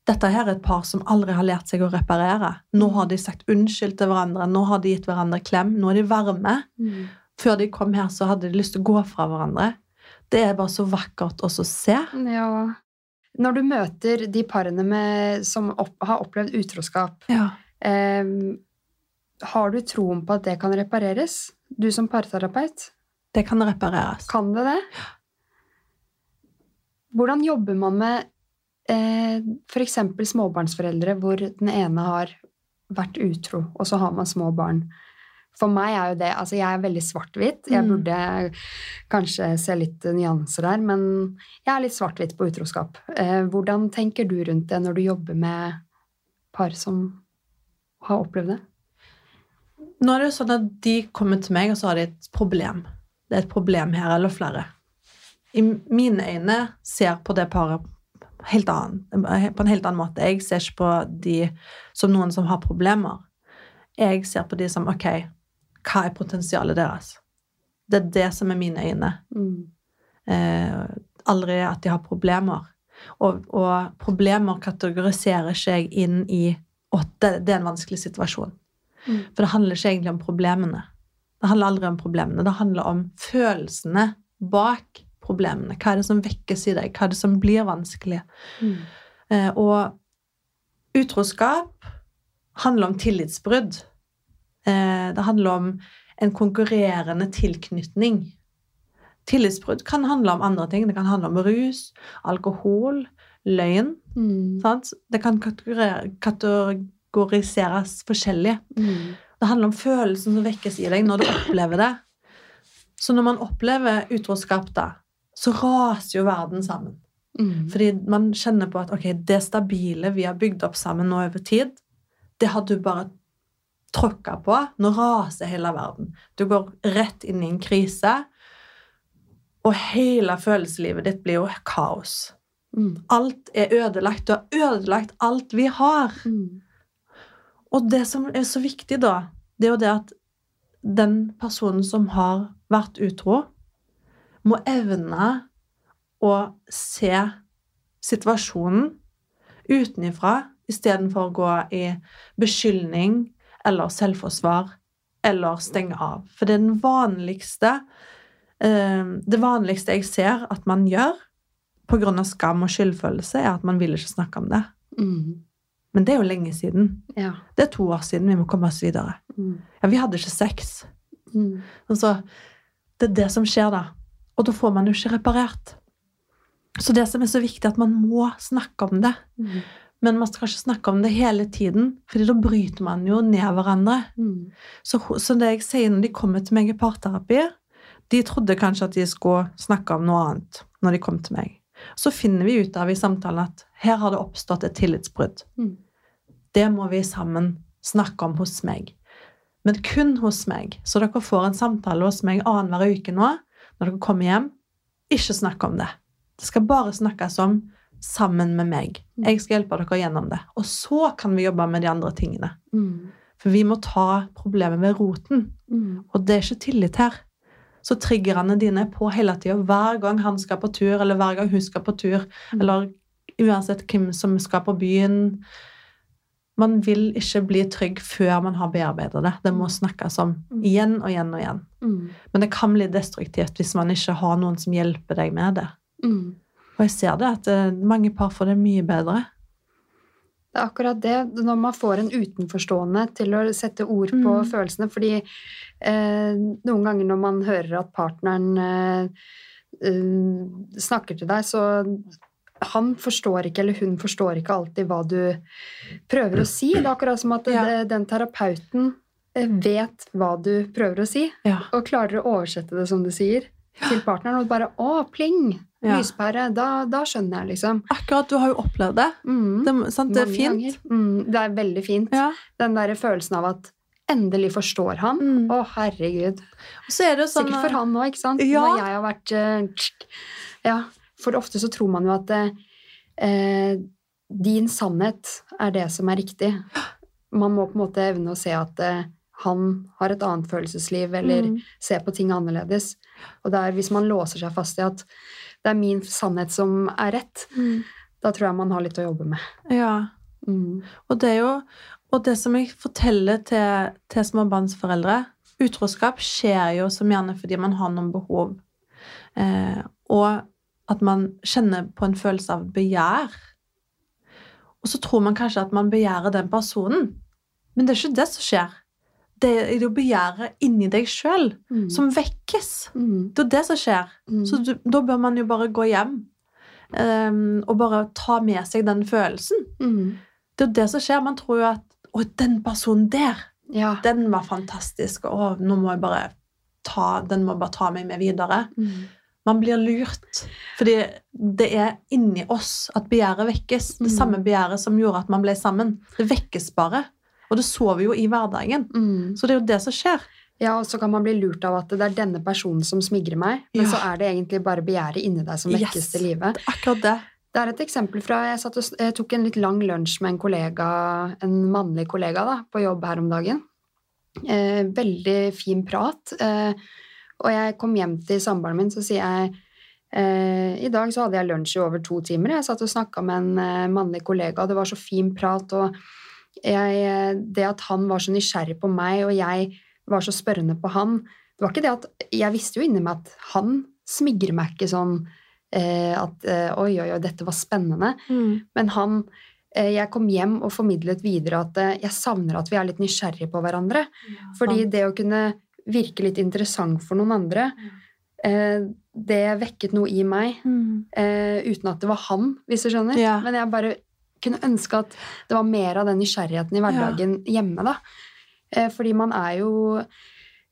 dette her er et par som aldri har lært seg å reparere. Nå har de sagt unnskyld til hverandre, nå har de gitt hverandre klem, nå er de varme. Mm. Før de kom her, så hadde de lyst til å gå fra hverandre. Det er bare så vakkert å se. Ja. Når du møter de parene med, som opp, har opplevd utroskap, Ja. eh, har du troen på at det kan repareres? Du som parterapeut, Det kan repareres. kan det det? Hvordan jobber man med f.eks. småbarnsforeldre hvor den ene har vært utro, og så har man små barn? For meg er jo det Altså, jeg er veldig svart-hvitt. Jeg Mm. burde kanskje se litt nyanser der, men jeg er litt svart-hvitt på utroskap. Eh, hvordan tenker du rundt det når du jobber med par som har opplevd det? Nå er det jo sånn at de kommer til meg, og så har de et problem. Det er et problem her, eller flere. I mine øyne ser på det paret helt annen, på en helt annen måte. Jeg ser ikke på de som noen som har problemer. Jeg ser på de som ok, hva er potensialet deres? Det er det som er mine øyne. Mm. Eh, aldri at de har problemer. Og, og problemer kategoriserer ikke jeg inn i at det, det er en vanskelig situasjon. Mm. For det handler ikke egentlig om problemene. Det handler aldri om problemene. Det handler om følelsene bak problemene. Hva er det som vekkes i deg? Hva er det som blir vanskelig? Mm. Eh, og utroskap handler om tillitsbrudd. Eh, det handler om en konkurrerende tilknytning. Tillitsbrudd kan handle om andre ting. Det kan handle om rus, alkohol, løgn. Mm. Sant? Det kan kategoriseres forskjellig. Mm. Det handler om følelsen som vekkes i deg når du opplever det. Så når man opplever utroskap, da, så raser jo verden sammen. Mm. Fordi man kjenner på at ok, det stabile vi har bygd opp sammen nå over tid, det har du bare tråkka på. Nå raser hele verden. Du går rett inn i en krise. Og hele følelseslivet ditt blir jo kaos. Mm. Alt er ødelagt. Du har ødelagt alt vi har. Mm. Og det som er så viktig, da, det er jo det at den personen som har vært utro, må evne å se situasjonen utenifra istedenfor å gå i beskyldning eller selvforsvar eller stenge av. For det er den vanligste eh, Det vanligste jeg ser at man gjør pga. skam og skyldfølelse, er at man vil ikke snakke om det. Mm. Men det er jo lenge siden. Ja. Det er to år siden. Vi må komme oss videre. Mm. Ja, vi hadde ikke sex. Mm. Altså, det er det som skjer da. Og da får man jo ikke reparert. Så det som er så viktig, er at man må snakke om det. Mm. Men man skal ikke snakke om det hele tiden, fordi da bryter man jo ned hverandre. Mm. Så, så det jeg sier når de kommer til meg i parterapi, de trodde kanskje at de skulle snakke om noe annet når de kom til meg. Så finner vi ut av i samtalen at her har det oppstått et tillitsbrudd. Mm. Det må vi sammen snakke om hos meg. Men kun hos meg. Så dere får en samtale hos meg annenhver uke nå når dere kommer hjem. Ikke snakk om det. Det skal bare snakkes om sammen med meg. Jeg skal hjelpe dere gjennom det. Og så kan vi jobbe med de andre tingene. Mm. For vi må ta problemet ved roten. Mm. Og det er ikke tillit her. Så triggerne dine er på hele tida. Hver gang han skal på tur, eller hver gang hun skal på tur, Mm. eller uansett hvem som skal på byen. Man vil ikke bli trygg før man har bearbeidet det. Det må snakkes om Mm. igjen og igjen og igjen. Mm. Men det kan bli destruktivt hvis man ikke har noen som hjelper deg med det. Mm. Og jeg ser det at eh, mange par får det mye bedre. Det er akkurat det, når man får en utenforstående til å sette ord på Mm. følelsene. Fordi eh, noen ganger når man hører at partneren eh, eh, snakker til deg, så han forstår ikke, eller hun forstår ikke alltid hva du prøver å si. Det er akkurat som at Ja. det- den terapeuten eh, vet hva du prøver å si, Ja. og klarer å oversette det, som du sier, til partneren. Og bare 'Å, pling! Lyspære!' Da, da skjønner jeg, liksom. Akkurat, du har jo opplevd det. Mm. Det, sant? det er fint. Mm, det er veldig fint. Ja. Den der følelsen av at endelig forstår han. Mm. Å, herregud. Så er det sånn Sikkert for han òg, ikke sant? Ja. Når jeg har vært eh. Ja, for ofte så tror man jo at eh, din sannhet er det som er riktig. Man må på en måte evne å se at eh, han har et annet følelsesliv, eller Mm. se på ting annerledes. Og det er, hvis man låser seg fast i at det er min sannhet som er rett, Mm. da tror jeg man har litt å jobbe med. Ja. Mm. Og det er jo Og det som jeg forteller til, til småbarnsforeldre Utroskap skjer jo som gjerne fordi man har noen behov. Eh, og at man kjenner på en følelse av begjær. Og så tror man kanskje at man begjærer den personen. Men det er ikke det som skjer. Det er jo begjæret inni deg sjøl Mm. som vekkes. Mm. Det er det som skjer. Mm. Så du, da bør man jo bare gå hjem um, og bare ta med seg den følelsen. Mm. Det er jo det som skjer. Man tror jo at Å, den personen der, Ja. den var fantastisk. Å, nå må jeg bare ta Den må bare ta meg med videre. Man blir lurt. Fordi det er inni oss at begjæret vekkes. Det Mm. samme begjæret som gjorde at man ble sammen. Det vekkes bare. Og det så vi jo i hverdagen. Mm. Så det er jo det som skjer. Ja, og så kan man bli lurt av at det er denne personen som smigrer meg, men Ja. så er det egentlig bare begjæret inni deg som vekkes Yes. til live. Det er akkurat det. Det er et eksempel fra Jeg, satt og, jeg tok en litt lang lunsj med en kollega, en mannlig kollega da, på jobb her om dagen. Eh, veldig fin prat. Eh, og jeg kom hjem til samboeren min, så sier jeg eh, I dag så hadde jeg lunsj i over to timer. Jeg satt og snakka med en eh, mannlig kollega, og det var så fin prat. og jeg, eh, det at han var så nysgjerrig på meg, og jeg var så spørrende på han Det var ikke det at Jeg visste jo inni meg at han smigrer meg ikke sånn at oi, oi, oi, dette var spennende. Men han Jeg kom hjem og formidlet videre at jeg savner at vi er litt nysgjerrige på hverandre. Fordi det å kunne virke litt interessant for noen andre, eh, det vekket noe i meg Mm. eh, uten at det var han, hvis du skjønner. Ja. Men jeg bare kunne ønske at det var mer av den nysgjerrigheten i hverdagen hjemme, da. Eh, fordi man er jo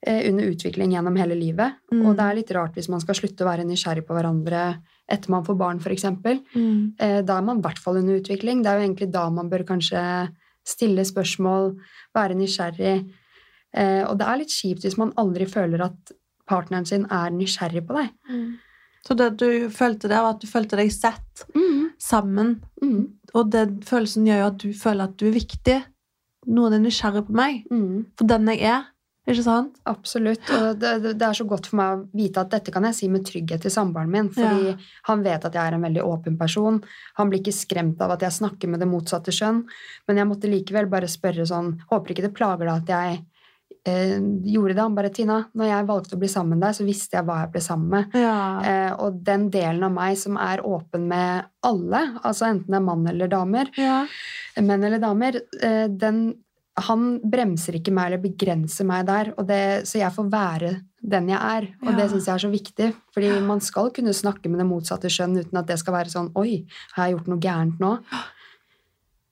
eh, under utvikling gjennom hele livet, Mm. og det er litt rart hvis man skal slutte å være nysgjerrig på hverandre etter man får barn, f.eks. Mm. Eh, da er man i hvert fall under utvikling. Det er jo egentlig da man bør kanskje stille spørsmål, være nysgjerrig. Eh, og det er litt kjipt hvis man aldri føler at partneren sin er nysgjerrig på deg. Mm. Så det du følte der, var at du følte deg sett Mm. sammen. Mm. Og den følelsen gjør jo at du føler at du er viktig. Noen er nysgjerrig på meg. Mm. For den jeg er. Ikke sant? Absolutt. Og det, det det er så godt for meg å vite at dette kan jeg si med trygghet til samboeren min. Fordi Ja. han vet at jeg er en veldig åpen person. Han blir ikke skremt av at jeg snakker med det motsatte skjønn. Men jeg måtte likevel bare spørre sånn Håper ikke det plager deg at jeg eh, gjorde det? Han bare Tina, når jeg valgte å bli sammen med deg, så visste jeg hva jeg ble sammen med. Ja. Eh, og den delen av meg som er åpen med alle, altså enten det er mann eller damer, ja. menn eller damer, eh, den, han bremser ikke meg eller begrenser meg der, og det, så jeg får være den jeg er. Og Ja. det syns jeg er så viktig, fordi man skal kunne snakke med det motsatte skjønn uten at det skal være sånn Oi, har jeg gjort noe gærent nå?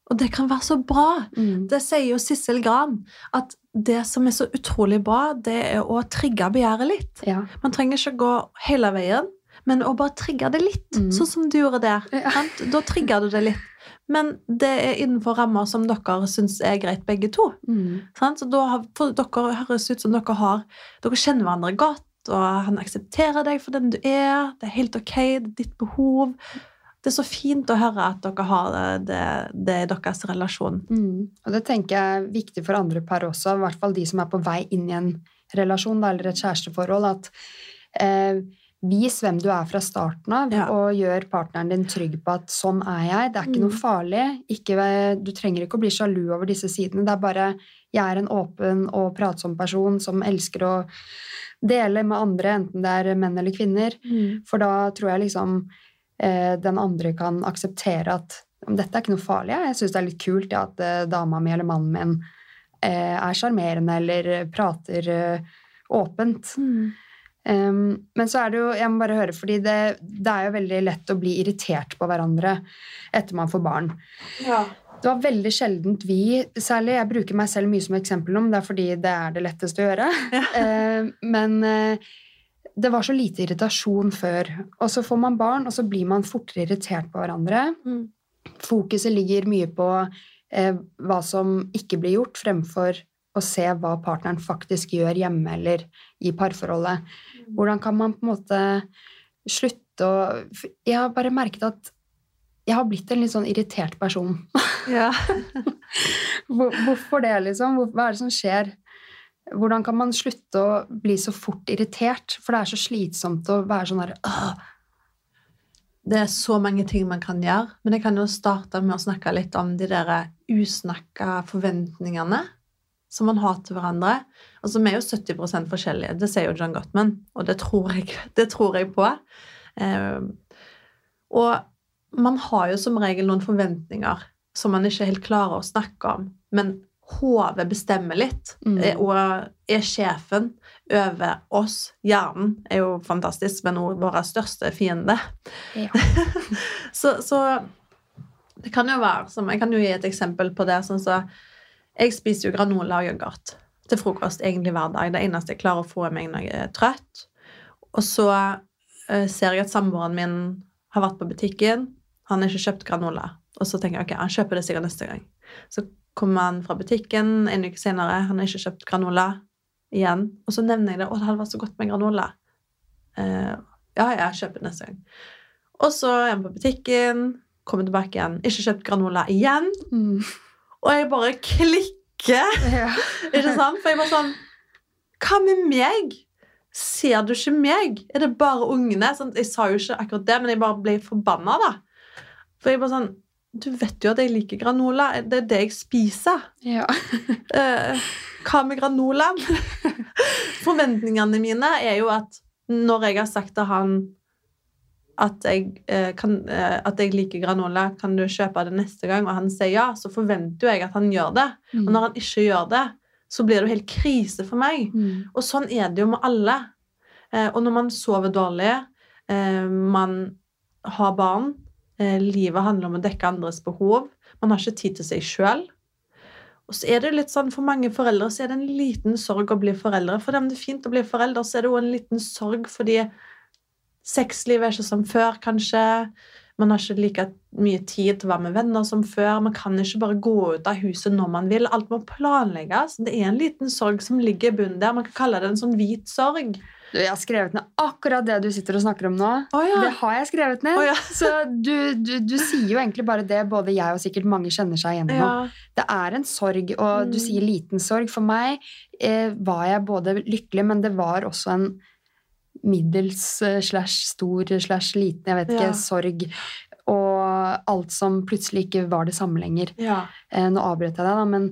Og det kan være så bra. Mm. Det sier jo Sissel Gran. At det som er så utrolig bra, det er å trigge begjæret litt. Ja. Man trenger ikke gå hele veien, men å bare trigge det litt. Mm. Sånn som du gjorde der. Ja. Da trigger du det litt. Men det er innenfor rammer som dere syns er greit, begge to. Mm. Så da har, for dere høres ut som dere har Dere kjenner hverandre godt, og han aksepterer deg for den du er. Det er helt ok, det er ditt behov. Det er så fint å høre at dere har det, det, i deres relasjon. Mm. Og det tenker jeg er viktig for andre par også, i hvert fall de som er på vei inn i en relasjon eller et kjæresteforhold, at eh, vis hvem du er fra starten av, Ja. og gjør partneren din trygg på at sånn er jeg. Det er ikke Mm. noe farlig. Ikke, du trenger ikke å bli sjalu over disse sidene. Det er bare jeg er en åpen og pratsom person som elsker å dele med andre, enten det er menn eller kvinner. For da tror jeg liksom den andre kan akseptere at dette er ikke noe farlig. Jeg syns det er litt kult ja, at eh, dama mi eller mannen min eh, er sjarmerende eller prater eh, åpent. Mm. Um, men så er det jo Jeg må bare høre, fordi det, det er jo veldig lett å bli irritert på hverandre etter man får barn. Ja. Det var veldig sjeldent vi Særlig, jeg bruker meg selv mye som eksempel om det er fordi det er det letteste å gjøre. Eh, men eh, det var så lite irritasjon før. Og så får man barn, og så blir man fortere irritert på hverandre. Mm. Fokuset ligger mye på eh, hva som ikke blir gjort, fremfor å se hva partneren faktisk gjør hjemme eller i parforholdet. Hvordan kan man på en måte slutte å Jeg har bare merket at jeg har blitt en litt sånn irritert person. Ja. Hvorfor det, liksom? Hva er det som skjer? Hvordan kan man slutte å bli så fort irritert? For det er så slitsomt å være sånn der Det er så mange ting man kan gjøre, men jeg kan jo starte med å snakke litt om de der usnakka forventningene som man har til hverandre. Altså, Vi er jo 70% forskjellige, det sier jo John Gottman, og det tror jeg, det tror jeg på. Eh, og man har jo som regel noen forventninger som man ikke helt klarer å snakke om, men hodet bestemmer litt, Mm. eh, og er sjefen over oss. Hjernen er jo fantastisk, men også vår største fiende. Ja. Så, så det kan jo være som, Jeg kan jo gi et eksempel på det. sånn så Jeg spiser jo granola og yoghurt til frokost egentlig hver dag. Det eneste jeg klarer å få i meg når jeg er trøtt. Og så uh, ser jeg at samboeren min har vært på butikken. Han har ikke kjøpt granola. Og så tenker jeg ok, han kjøper det sikkert neste gang. Så kommer han fra butikken en uke senere. Han har ikke kjøpt granola igjen. Og så nevner jeg det. Å, det hadde vært så godt med granola. Eh, ja, jeg kjøper neste gang. Og så er han på butikken, kommer tilbake igjen, ikke kjøpt granola igjen. Mm. Og jeg bare klikker. Ja. Ikke sant? For jeg bare sånn Hva med meg? Ser du ikke meg? Er det bare ungene? Sånn, jeg sa jo ikke akkurat det, men jeg bare ble forbanna, da. For jeg bare sånn Du vet jo at jeg liker granola. Det er det jeg spiser. Ja. Eh, hva med granolaen? Forventningene mine er jo at når jeg har sagt til han at jeg, eh, kan, eh, at jeg liker granola, kan du kjøpe det neste gang? Og han sier ja, så forventer jo jeg at han gjør det. Og når han ikke gjør det, så blir det jo helt krise for meg. Mm. Og sånn er det jo med alle. Eh, og når man sover dårlig, eh, man har barn, livet handler om å dekke andres behov, man har ikke tid til seg sjøl. Og så er det litt sånn, For mange foreldre så er det en liten sorg å bli foreldre. For dem det er fint å bli foreldre, så er det jo en liten sorg fordi sexlivet er ikke som før, kanskje. Man har ikke like mye tid til å være med venner som før. Man kan ikke bare gå ut av huset når man vil. Alt må planlegges. Det er en liten sorg som ligger i bunnen der. Man kan kalle det en sånn hvit sorg. Du, jeg har skrevet ned akkurat det du sitter og snakker om nå. Oh, ja. Det har jeg skrevet ned. Oh, ja. Så du, du, du sier jo egentlig bare det både jeg og sikkert mange kjenner seg igjen i. ja. Det er en sorg, og du Mm. sier liten sorg. For meg eh, var jeg både lykkelig, men det var også en middels eh, slash stor slash liten, jeg vet ikke, sorg. Og alt som plutselig ikke var det samme lenger. ja. Eh, nå avbrøt jeg deg, da, men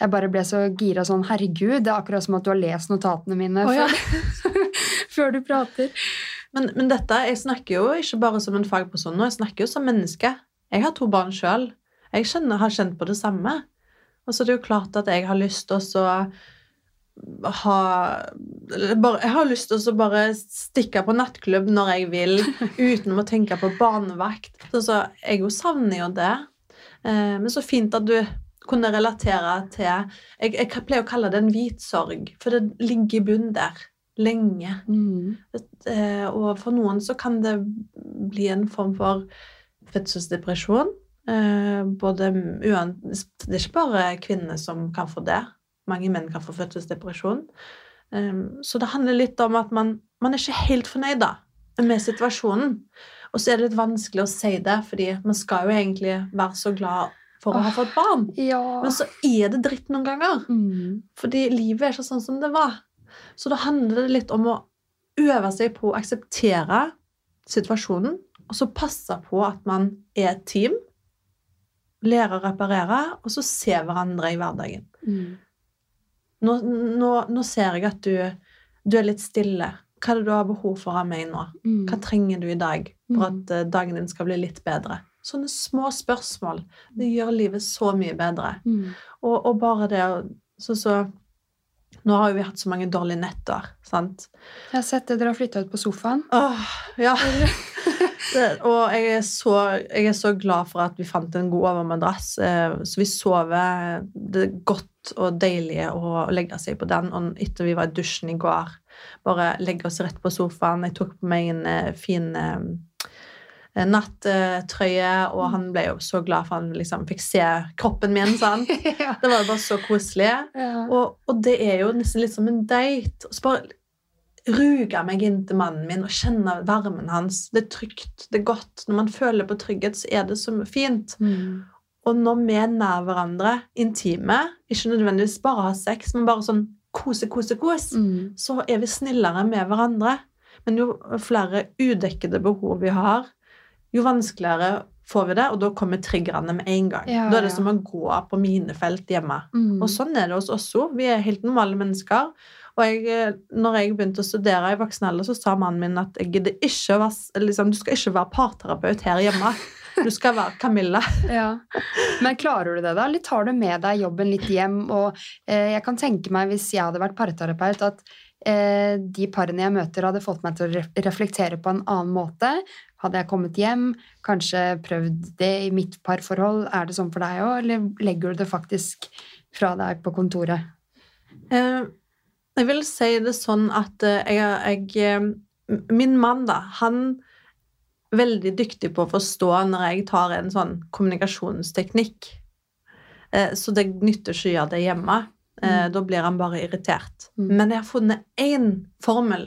jeg bare ble så gira sånn Herregud, det er akkurat som at du har lest notatene mine Å, ja. før, før du prater. Men, men dette, jeg snakker jo ikke bare som en fagperson nå, jeg snakker jo som menneske. Jeg har to barn sjøl. Jeg kjenner, har kjent på det samme. Og så er det jo klart at jeg har lyst til å så ha bare, Jeg har lyst til å bare stikke på nattklubb når jeg vil, uten å tenke på barnevakt. Så, så jeg jo savner jo det. Eh, men så fint at du kunne relatere til jeg, jeg pleier å kalle det en hvit sorg, for det ligger i bunnen der lenge. Mm. Eh, og for noen så kan det bli en form for fødselsdepresjon. Eh, både uan, Det er ikke bare kvinner som kan få det. Mange menn kan få fødselsdepresjon. Eh, så det handler litt om at man, man er ikke helt fornøyd da, med situasjonen. Og så er det litt vanskelig å si det, fordi man skal jo egentlig være så glad for å ha fått barn. Ja. Men så er det dritt noen ganger. Mm. Fordi livet er ikke sånn som det var. Så da handler det litt om å øve seg på å akseptere situasjonen, og så passe på at man er et team, lære å reparere, og så se hverandre i hverdagen. Mm. Nå, nå, nå ser jeg at du, du er litt stille. Hva er det du har behov for av meg nå? Mm. Hva trenger du i dag for Mm. at eh, dagen din skal bli litt bedre? Sånne små spørsmål. Det gjør livet så mye bedre. Mm. Og, og bare det så, så, Nå har jo vi hatt så mange dårlige netter, sant? Jeg har sett det dere har flytta ut på sofaen. Åh, ja. det, og jeg er, så, jeg er så glad for at vi fant en god overmadrass. Eh, så vi sover det er godt og deilig å legge seg på den. Og etter vi var i dusjen i går, bare legge oss rett på sofaen. Jeg tok på meg en eh, fin eh, nattrøye, og han ble jo så glad for han liksom fikk se kroppen min. ja. Det var bare så koselig. Ja. Og, og det er jo nesten litt som en date. Så bare ruge meg inn til mannen min og kjenne varmen hans. Det er trygt, det er godt. Når man føler på trygghet, så er det så fint. Mm. Og når vi er nær hverandre, intime, ikke nødvendigvis bare har sex, men bare sånn kose, kose, kose, Mm. så er vi snillere med hverandre. Men jo flere udekkede behov vi har, jo vanskeligere får vi det, og da kommer triggerne med en gang. Ja, da er det ja. som å gå på minefelt hjemme. Mm. Og sånn er det hos oss òg. Vi er helt normale mennesker. Og jeg, eh, når jeg begynte å studere i voksen alder, så sa mannen min at jeg ikke liksom, du skal ikke være parterapeut her hjemme. Du skal være Camilla. Ja. Men klarer du det, da? Eller tar du med deg jobben litt hjem? Og eh, jeg kan tenke meg, hvis jeg hadde vært parterapeut, at eh, de parene jeg møter, hadde fått meg til å reflektere på en annen måte. Hadde jeg kommet hjem, kanskje prøvd det i mitt parforhold? Er det sånn for deg òg, eller legger du det faktisk fra deg på kontoret? Eh, jeg vil si det sånn at eh, jeg, jeg eh, Min mann, da, han er veldig dyktig på å forstå når jeg tar en sånn kommunikasjonsteknikk. Eh, så det nytter ikke å gjøre det hjemme. Mm. Da blir han bare irritert. Mm. Men jeg har funnet én formel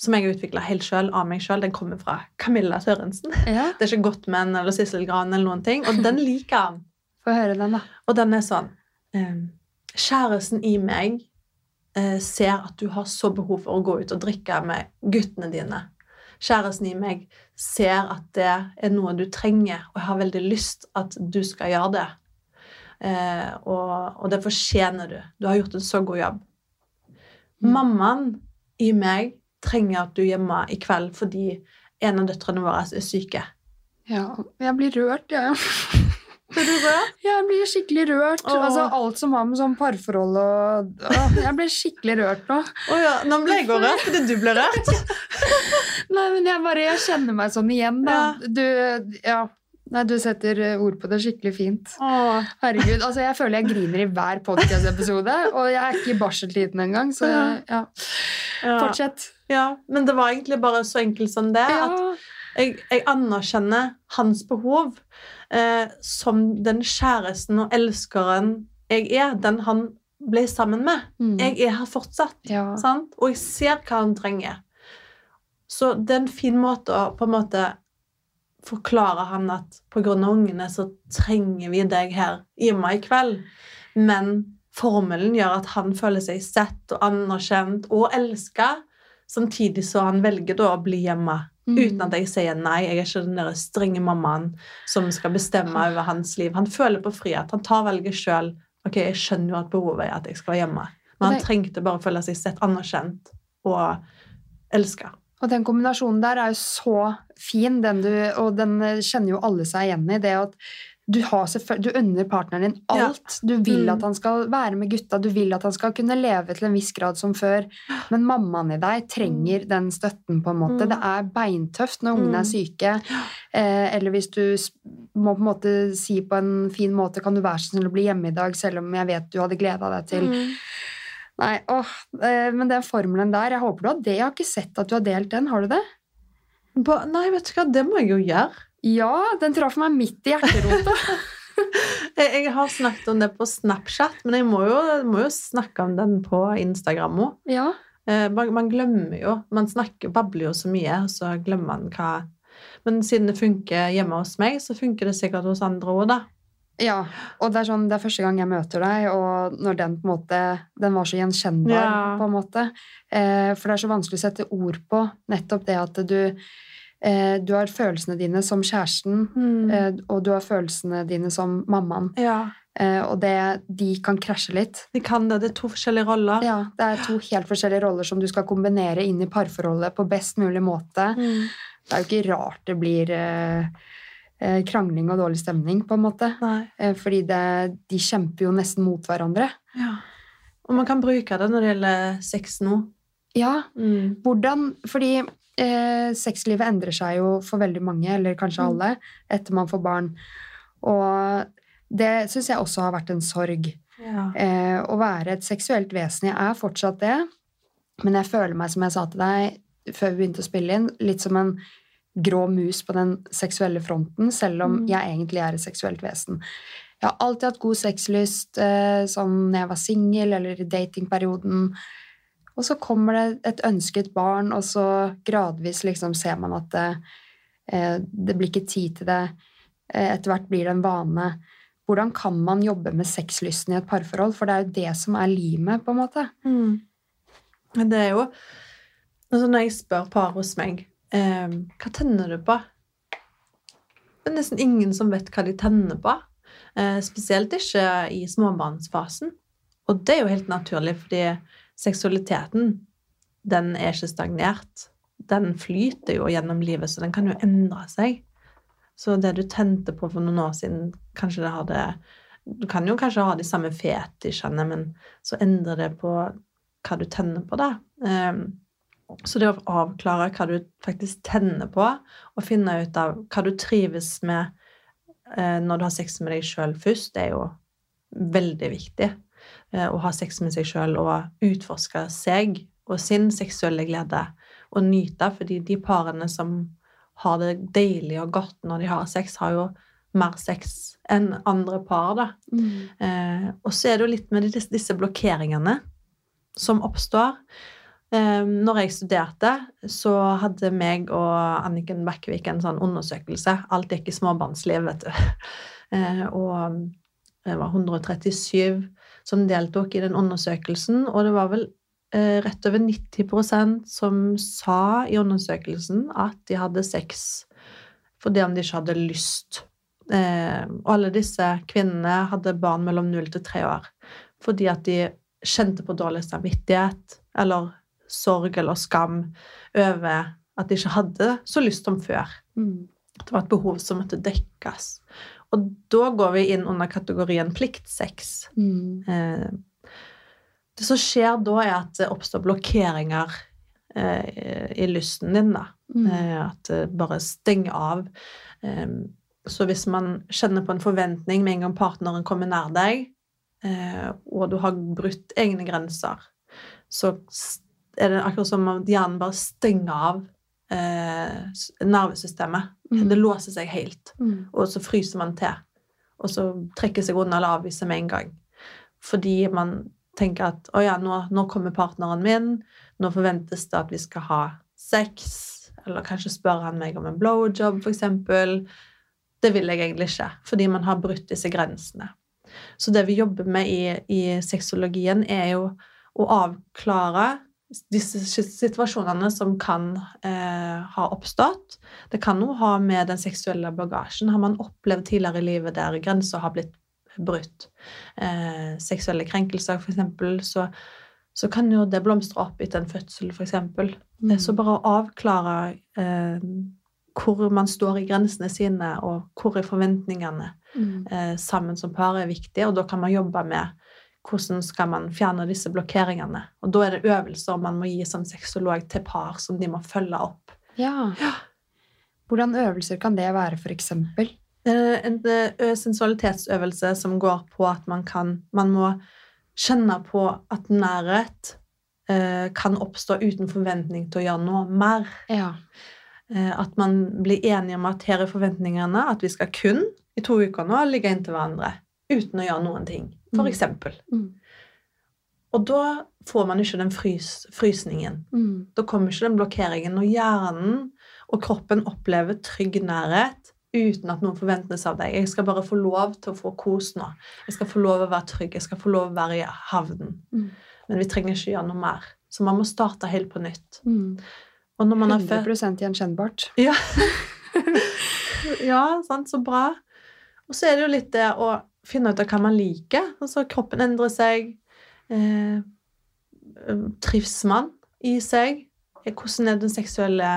som jeg har utvikla helt sjøl, av meg sjøl. Den kommer fra Camilla Sørensen. Ja, Det er ikke Gottman eller Sissel Gran eller noen ting. Og den liker han. Få høre den, da. Og den er sånn eh, Kjæresten i meg ser at du har så behov for å gå ut og drikke med guttene dine. Kjæresten i meg ser at det er noe du trenger, og jeg har veldig lyst at du skal gjøre det. Eh, og, og det fortjener du. Du har gjort en så god jobb. Mm. Mammaen i meg trenger at du er hjemme i kveld fordi en av døtrene våre er syke. Ja, jeg blir rørt, jeg. Ja. Blir du rørt? Jeg blir skikkelig rørt. Åh. Altså, alt som har med sånn parforhold og Åh, Jeg blir skikkelig rørt nå. Å ja, nå ble jeg rørt fordi du ble rørt. Nei, men jeg bare jeg kjenner meg sånn igjen, da. Ja. Du, ja. Nei, du setter eh, ord på det skikkelig fint. Åh. Herregud, altså Jeg føler jeg griner i hver podcast-episode, og jeg er ikke i barseltiden engang, så jeg, ja. Ja. Fortsett. Ja, men det var egentlig bare så enkelt som det. At Jeg, jeg anerkjenner hans behov eh, som den kjæresten og elskeren jeg er, den han ble sammen med. Mm. Jeg er her fortsatt, ja. sant? og jeg ser hva han trenger. Så det er en fin måte å på en måte forklare han at av ungene så trenger vi deg her hjemme i kveld. Men formelen gjør at han føler seg sett og anerkjent og elska, samtidig så han velger da å bli hjemme. Mm. Uten at jeg sier nei, jeg er ikke den der strenge mammaen som skal bestemme over hans liv. Han føler på frihet. Han tar valget sjøl. Ok, jeg skjønner jo at behovet er at jeg skal være hjemme. Men han trengte bare å føle seg sett, anerkjent og elska. Og den kombinasjonen der er jo så fin, den du, og den kjenner jo alle seg igjen i. Det at du, har du unner partneren din Ja. alt. Du vil Mm. at han skal være med gutta, du vil at han skal kunne leve til en viss grad som før. Men mammaen i deg trenger den støtten, på en måte. Mm. Det er beintøft når ungene Mm. er syke. Eh, eller hvis du må på en måte si på en fin måte Kan du være så snill å bli hjemme i dag, selv om jeg vet du hadde gleda deg til Mm. Nei, åh, eh, men den formelen der, jeg håper du har det. Jeg har ikke sett at du har delt den, har du det? Ba, nei, vet du hva, det må jeg jo gjøre. Ja, den traff meg midt i hjerterota. Jeg, har snakket om det på Snapchat, men jeg må jo, må jo snakke om den på Instagram òg. ja. Eh, man, man glemmer jo Man snakker, babler jo så mye, og så glemmer man hva Men siden det funker hjemme hos meg, så funker det sikkert hos andre òg, da. ja, og det er sånn, det er første gang jeg møter deg, og når den på en måte, den var så gjenkjennbar, Ja. på en måte. Eh, for det er så vanskelig å sette ord på nettopp det at du, du har følelsene dine som kjæresten, mm. og du har følelsene dine som mammaen. ja. Eh, og det, de kan krasje litt. De kan det. Det er to forskjellige roller. Ja, det er to helt forskjellige roller som du skal kombinere inn i parforholdet på best mulig måte. Mm. Det er jo ikke rart det blir eh, eh, krangling og dårlig stemning, på en måte. Nei. Eh, fordi det, de kjemper jo nesten mot hverandre. Ja. Og man kan bruke det når det gjelder sex nå. Ja, Mm. hvordan Fordi eh, sexlivet endrer seg jo for veldig mange, eller kanskje Mm. alle, etter man får barn. Og det syns jeg også har vært en sorg. Ja. Eh, å være et seksuelt vesen. Jeg er fortsatt det, men jeg føler meg, som jeg sa til deg før vi begynte å spille inn, litt som en grå mus på den seksuelle fronten, selv om Mm. jeg egentlig er et seksuelt vesen. Jeg har alltid hatt god sexlyst, eh, sånn når jeg var singel eller i datingperioden. Og så kommer det et ønsket barn, og så gradvis liksom ser man at det, eh, det blir ikke tid til det. Eh, etter hvert blir det en vane. Hvordan kan man jobbe med sexlysten i et parforhold? For det er jo det som er limet, på en måte. Mm. Det er jo altså Når jeg spør par hos meg eh, hva tenner du på, det er nesten ingen som vet hva de tenner på. Eh, spesielt ikke i småbarnsfasen. Og det er jo helt naturlig, fordi seksualiteten den er ikke stagnert. Den flyter jo gjennom livet, så den kan jo endre seg. Så det du tente på for noen år siden, kanskje det hadde Du kan jo kanskje ha de samme fetisjene, men så endrer det på hva du tenner på, da. Ehm, så det å avklare hva du faktisk tenner på, og finne ut av hva du trives med eh, når du har sex med deg sjøl først, det er jo veldig viktig. Eh, Å ha sex med seg sjøl og utforske seg og sin seksuelle glede og nyte, fordi de parene som har det deilig og godt når de har sex, har jo mer sex enn andre par, da. Eh, og så er det jo litt med disse, disse blokkeringene som oppstår. Eh, når jeg studerte, så hadde meg og Anniken Bekkevik en sånn undersøkelse. Alt gikk i småbarnsliv, vet du. Eh, og det var 137 som deltok i den undersøkelsen, og det var vel eh, rett over 90% som sa i undersøkelsen at de hadde sex fordi om de ikke hadde lyst. Eh, og alle disse kvinnene hadde barn mellom 0 til 3 år fordi at de kjente på dårlig samvittighet eller sorg eller skam over at de ikke hadde så lyst som før. Mm. Det var et behov som måtte dekkes. Og da går vi inn under kategorien pliktsex. Mm. Eh, det som skjer da, er at det oppstår blokkeringer eh, i lysten din, da. Mm. Eh, At det bare stenger av. Så hvis man kjenner på en forventning med en gang partneren kommer nær deg, og du har brutt egne grenser, så er det akkurat som om hjernen bare stenger av nervesystemet. Mm. Det låser seg helt, Mm. og så fryser man til. Og så trekker seg unna eller avviser med en gang. Fordi man tenker at å ja, nå, nå kommer partneren min, nå forventes det at vi skal ha sex, eller kanskje spør han meg om en blowjob, eksempel. Det vil jeg egentlig ikke, fordi man har brutt disse grensene. Så det vi jobber med i, i sexologien, er jo å avklare disse situasjonene som kan eh, ha oppstått. Det kan jo ha med den seksuelle bagasjen. Har man opplevd tidligere i livet der grenser har blitt brutt, eh, seksuelle krenkelser eksempel, så, så kan jo det blomstre opp etter en fødsel, eksempel. Mm. Så bare å avklare eh, hvor man står i grensene sine, og hvor er forventningene Mm. eh, sammen som par, er viktig. Og da kan man jobbe med hvordan skal man fjerne disse blokkeringene. Og da er det øvelser man må gi som sexolog til par som de må følge opp. Ja. Hvordan øvelser kan det være, eksempel? Eh, En eh, sensualitetsøvelse som går på at man kan Man må kjenne på at nærhet eh, kan oppstå uten forventning til å gjøre noe mer. Ja. Eh, At man blir enige om at her er forventningene, at vi skal kun i to uker nå ligge inntil hverandre uten å gjøre noen ting. For Mm. eksempel. Mm. Og da får man ikke den frys, frysningen. Mm. Da kommer ikke den blokkeringen. Og hjernen og kroppen opplever trygg nærhet uten at noen forventes av deg. Jeg skal bare få lov til å få kos nå. Jeg skal få lov å være trygg. Jeg skal få lov å være i havnen. Mm. Men vi trenger ikke gjøre noe mer. Så man må starte helt på nytt. Mm. Og når man født 100 gjenkjennbart. Ja. ja, sant, så bra. Og så er det jo litt det å finne ut av hva man liker. Altså, kroppen endrer seg. Eh, trives man i seg? Eh, Hvordan er den seksuelle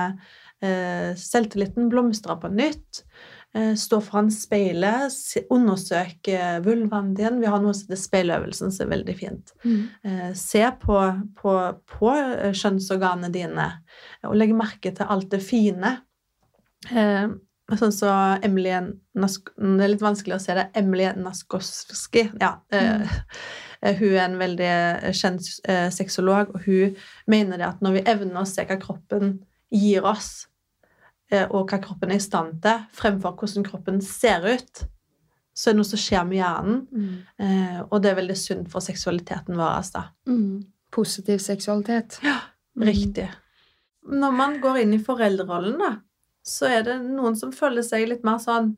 eh, selvtilliten? Blomstrer på nytt? Eh, stå foran speilet, undersøker undersøke vulvaen din. Vi har noe som heter speiløvelsen, som er veldig fint. Mm. Eh, se på, på, på eh, kjønnsorganene dine og legge merke til alt det fine. Eh, sånn så Emily Nask Det er litt vanskelig å se det. Emily Naskowski. Ja. Mm. Uh, hun er en veldig kjent uh, sexolog, og hun mener det at når vi evner å se hva kroppen gir oss, uh, og hva kroppen er i stand til, fremfor hvordan kroppen ser ut, så er det noe som skjer med hjernen. Mm. Eh, og det er veldig sunt for seksualiteten vår. Da. Mm. Positiv seksualitet. Ja, Riktig. Når man går inn i foreldrerollen, da, så er det noen som føler seg litt mer sånn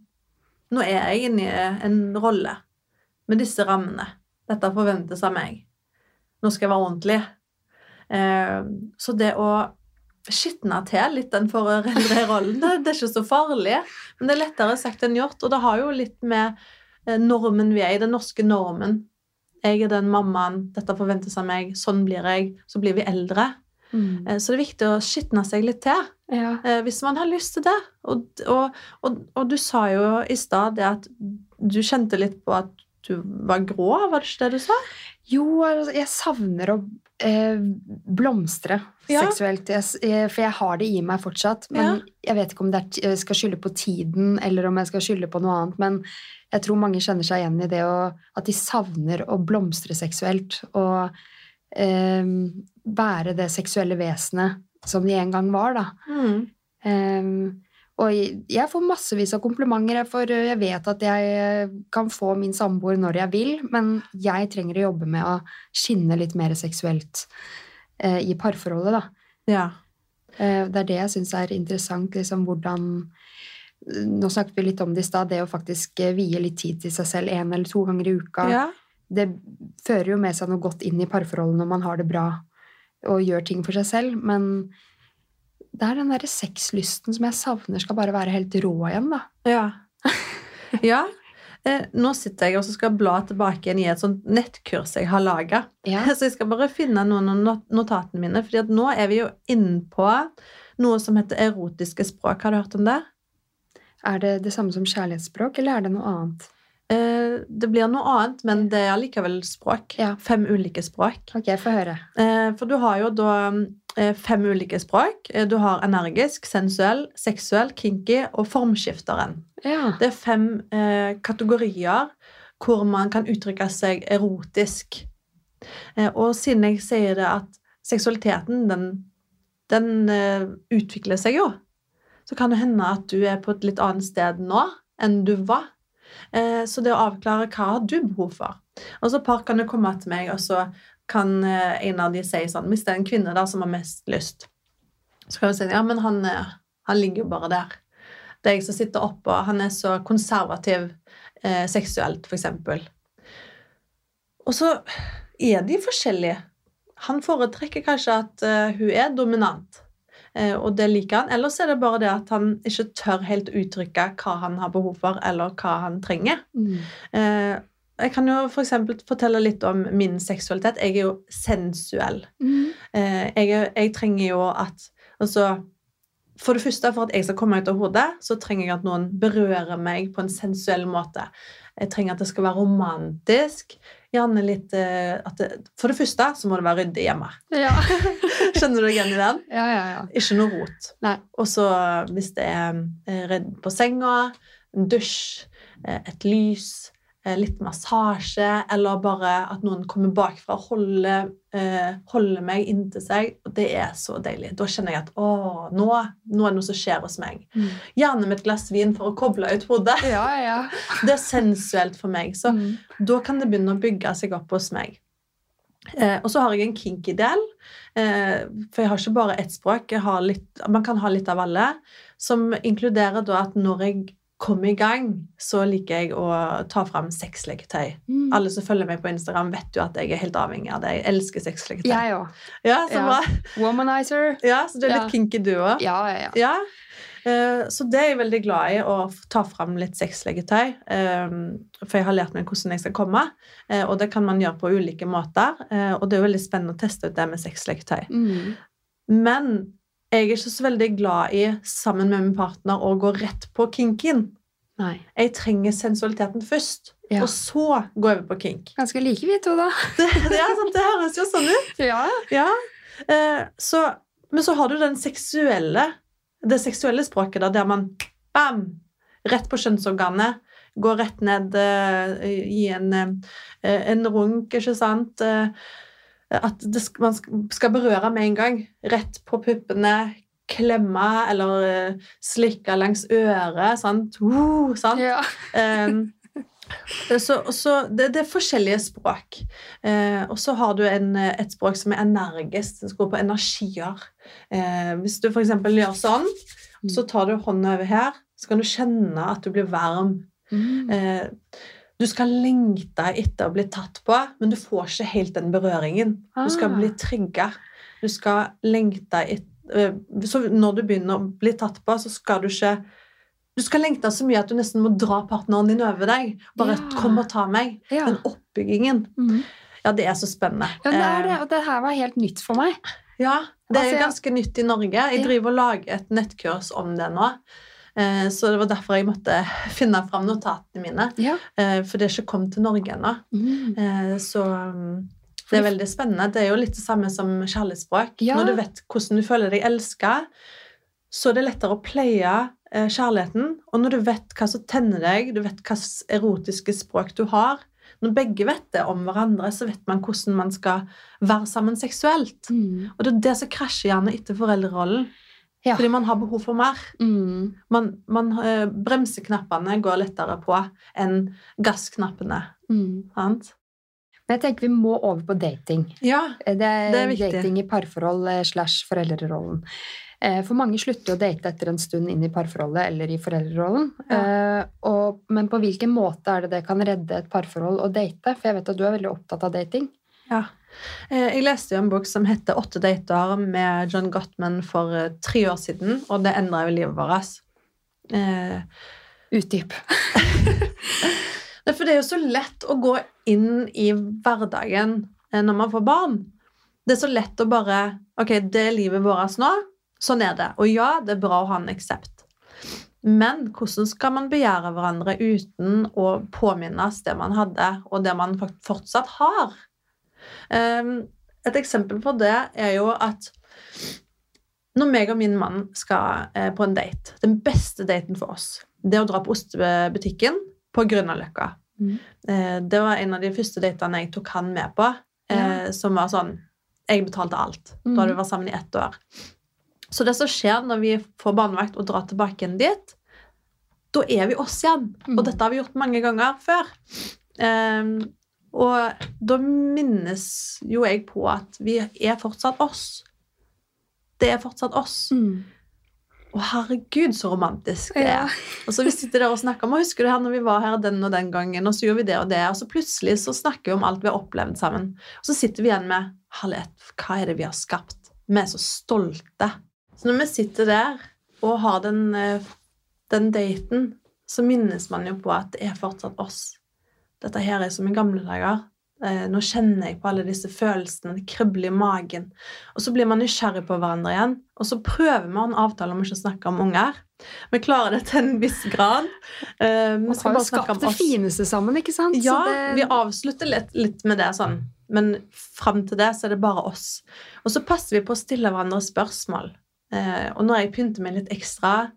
Nå er jeg inne i en rolle med disse rammene. Dette forventes av meg. Nå skal jeg være ordentlig. Eh, så det å skitne til litt den foreldre rollen, det er ikke så farlig. Men det er lettere sagt enn gjort. Og det har jo litt med eh, normen vi er i, den norske normen. Jeg er den mammaen, dette forventes av meg, sånn blir jeg. Så blir vi eldre. Mm. Eh, Så det er viktig å skitne seg litt til Ja. eh, hvis man har lyst til det. Og, og, og, og du sa jo i stad det at du kjente litt på at du var grå, var det ikke det du sa? Jo, altså, jeg savner å eh, blomstre Ja. seksuelt. Jeg, eh, for jeg har det i meg fortsatt. Men jeg vet ikke om det jeg skal skylde på tiden, eller om jeg skal skylde på noe annet. Men jeg tror mange kjenner seg igjen i det å, at de savner å blomstre seksuelt. Og eh, være det seksuelle vesenet som de en gang var, da. Mm. Um, og jeg- får massevis av komplimenter, for jeg vet at jeg kan få min samboer når jeg vil, men jeg trenger å jobbe med å skinne litt mer seksuelt uh, i parforholdet, da. Ja. Uh, det er det jeg syns er interessant, liksom hvordan Nå snakket vi litt om det i stad, det å faktisk eh, vie litt tid til seg selv en eller to ganger i uka. ja. Det fører jo med seg noe godt inn i parforholdet når man har det bra og gjør ting for seg selv, men det er den derre sexlysten som jeg savner skal bare være helt rå igjen, da. Ja. ja. Eh, nå sitter jeg og skal bla tilbake igjen i et sånt nettkurs jeg har laga. Ja. Så jeg skal bare finne noen av notatene mine. for nå er vi jo inne på noe som heter erotiske språk. Har du hørt om det? Er det det samme som kjærlighetsspråk, eller er det noe annet? Eh, det blir noe annet, men det er allikevel språk. Ja. Fem ulike språk. Ok, få høre. Eh, for du har jo da eh, fem ulike språk. Eh, Du har energisk, sensuell, seksuell, kinky og formskifteren. Ja. Det er fem eh, kategorier hvor man kan uttrykke seg erotisk. Eh, og siden jeg sier det at seksualiteten, den, den utvikler seg jo. Så kan det hende at du er på et litt annet sted nå enn du var. Eh, så det å avklare hva har du behov for. Og så par kan jo komme til meg, og så kan eh, en av de si sånn Hvis det er en kvinne da som har mest lyst, så kan hun si ja, men han, eh, han ligger jo bare der. Det er jeg som sitter oppe, han er så konservativ eh, seksuelt, eksempel. Og så er de forskjellige. Han foretrekker kanskje at uh, hun er dominant, og det liker han. Ellers er det bare det at han ikke tør helt uttrykke hva han har behov for, eller hva han trenger. Mm. Eh, jeg kan jo for eksempel fortelle litt om min seksualitet. Jeg er jo sensuell. Mm. Eh, jeg, jeg trenger jo at Altså For det første, for at jeg skal komme ut av hodet, så trenger jeg at noen berører meg på en sensuell måte. Jeg trenger at det skal være romantisk. Gjerne litt eh, at det, For det første så må det være ryddig hjemme. Ja. Skjønner du deg igjen i den? ja, ja, ja. Ikke noe rot. Og så hvis det er eh, redd på senga, en dusj, eh, et lys, litt massasje, eller bare at noen kommer bakfra og holder, eh, holder meg inntil seg, og det er så deilig. Da kjenner jeg at å, nå, nå er det noe som skjer hos meg. Mm. Gjerne med et glass vin for å koble ut hodet. Ja, ja. Det er sensuelt for meg. Så Mm. da kan det begynne å bygge seg opp hos meg. Eh, og så har jeg en kinky del, eh, for jeg har ikke bare ett språk. Jeg har litt, man kan ha litt av alle, som inkluderer da at når jeg kommer i gang, så liker jeg å ta fram sexleketøy. Mm. Alle som følger meg på Instagram, vet jo at jeg er helt avhengig av det. Jeg elsker sexleketøy. Jeg òg. Ja, Ja. Womanizer. Ja, så du er Ja. litt kinky, du òg. Ja, ja, ja. Ja, eh, så det er jeg veldig glad i, å ta fram litt sexleketøy. eh, For jeg har lært meg hvordan jeg skal komme, eh, og det kan man gjøre på ulike måter. eh, Og det er jo veldig spennende å teste ut det med sexleketøy. Mm. Men jeg er ikke så veldig glad i, sammen med min partner, å gå rett på kinken. Nei. Jeg trenger sensualiteten først, Ja. og så gå over på kink. Ganske like vi to, da. Det, det, er sant, det høres jo sånn ut. Ja. Ja, eh, så, men så har du den seksuelle, det seksuelle språket da, der man bam, rett på kjønnsorganet, går rett ned, eh, gi en, eh, en runk, ikke sant? Eh, at det, man skal berøre med en gang, rett på puppene, klemme eller eh, slikke langs øret, sant? Uh, sant? ja. Um, så, så det, det er forskjellige språk. Eh, og så har du en, eh, et språk som er energisk, som går på energier. Eh, hvis du f.eks. gjør sånn, så tar du hånda over her, så kan du kjenne at du blir varm. Mm. Eh, du skal lengte etter å bli tatt på, men du får ikke helt den berøringen. Du skal Ah. bli trigga. Du skal lengte etter Så når du begynner å bli tatt på, så skal du ikke Du skal lengte så mye at du nesten må dra partneren din over deg. Bare Ja. 'kom og ta meg'. Ja. Den oppbyggingen. Mm. Ja, det er så spennende. ja, det er det. Eh, Og det her var helt nytt for meg. Ja, det Altså, er jeg- ganske nytt i Norge. Jeg driver og lager et nettkurs om det nå. Eh, Så det var derfor jeg måtte finne fram notatene mine. Ja. Eh, For det er ikke kommet til Norge ennå. Mm. Eh, Så um, det er veldig spennende. Det er jo litt det samme som kjærlighetsspråk. Ja. Når du vet hvordan du føler deg elska, så er det lettere å pleie kjærligheten. Og når du vet hva som tenner deg, du vet hva erotiske språk du har Når begge vet det om hverandre, så vet man hvordan man skal være sammen seksuelt. Mm. Og det er det som krasjer gjerne etter foreldrerollen. Ja. Fordi man har behov for mer. Mm. Man, man, eh, bremseknappene går lettere på enn gassknappene. Mm. Sant? Men jeg tenker vi må over på dating. Ja. Det er, Det er viktig. dating i parforhold eh, slash foreldrerollen. Eh, For mange slutter å date etter en stund inn i parforholdet eller i foreldrerollen. Ja. og, men på hvilken måte er det det kan redde et parforhold å date? For jeg vet at du er veldig opptatt av dating. Ja. Eh, Jeg leste jo en bok som heter 'Åtte dater' med John Gottman for eh, tre år siden, og det endra jo livet vårt. Eh, Utdyp. for det er jo så lett å gå inn i hverdagen eh, når man får barn. Det er så lett å bare Ok, det er livet vårt nå. Sånn er det. Og ja, det er bra å ha en aksept. Men hvordan skal man begjære hverandre uten å påminnes det man hadde, og det man fortsatt har? Um, et eksempel på det er jo at når meg og min mann skal eh, på en date, den beste daten for oss, det er å dra på ostebutikken på Grünerløkka. Mm. Eh, det var en av de første datene jeg tok han med på, ja. som var sånn Jeg betalte alt. Da hadde vi vært sammen i ett år. Så det som skjer når vi får barnevakt og drar tilbake igjen dit, da er vi oss igjen. Mm. Og dette har vi gjort mange ganger før. Ehm, og da minnes jo jeg på at vi er fortsatt oss. Det er fortsatt oss. Mm. Å, herregud, så romantisk det Ja. er. Og så vi sitter der og snakker om, og husker du her når vi var her den og den gangen, og så gjorde vi det og det, og så plutselig så snakker vi om alt vi har opplevd sammen. Og så sitter vi igjen med, herlighet, hva er det vi har skapt? Vi er så stolte. Så når vi sitter der og har den, eh, den daten, så minnes man jo på at det er fortsatt oss. Dette her er som i gamle dager. Eh, Nå kjenner jeg på alle disse følelsene, det kribler i magen. Og så blir man nysgjerrig på hverandre igjen, og så prøver vi en avtale om ikke å snakke om unger. Vi klarer det til en viss grad. Eh, Vi skal har bare snakke om det fineste sammen, ikke sant? Så Ja, det- vi avslutter litt, litt med det sånn. Men fram til det så er det bare oss. Og så passer vi på å stille hverandre spørsmål. Og og når jeg pynter meg litt ekstra,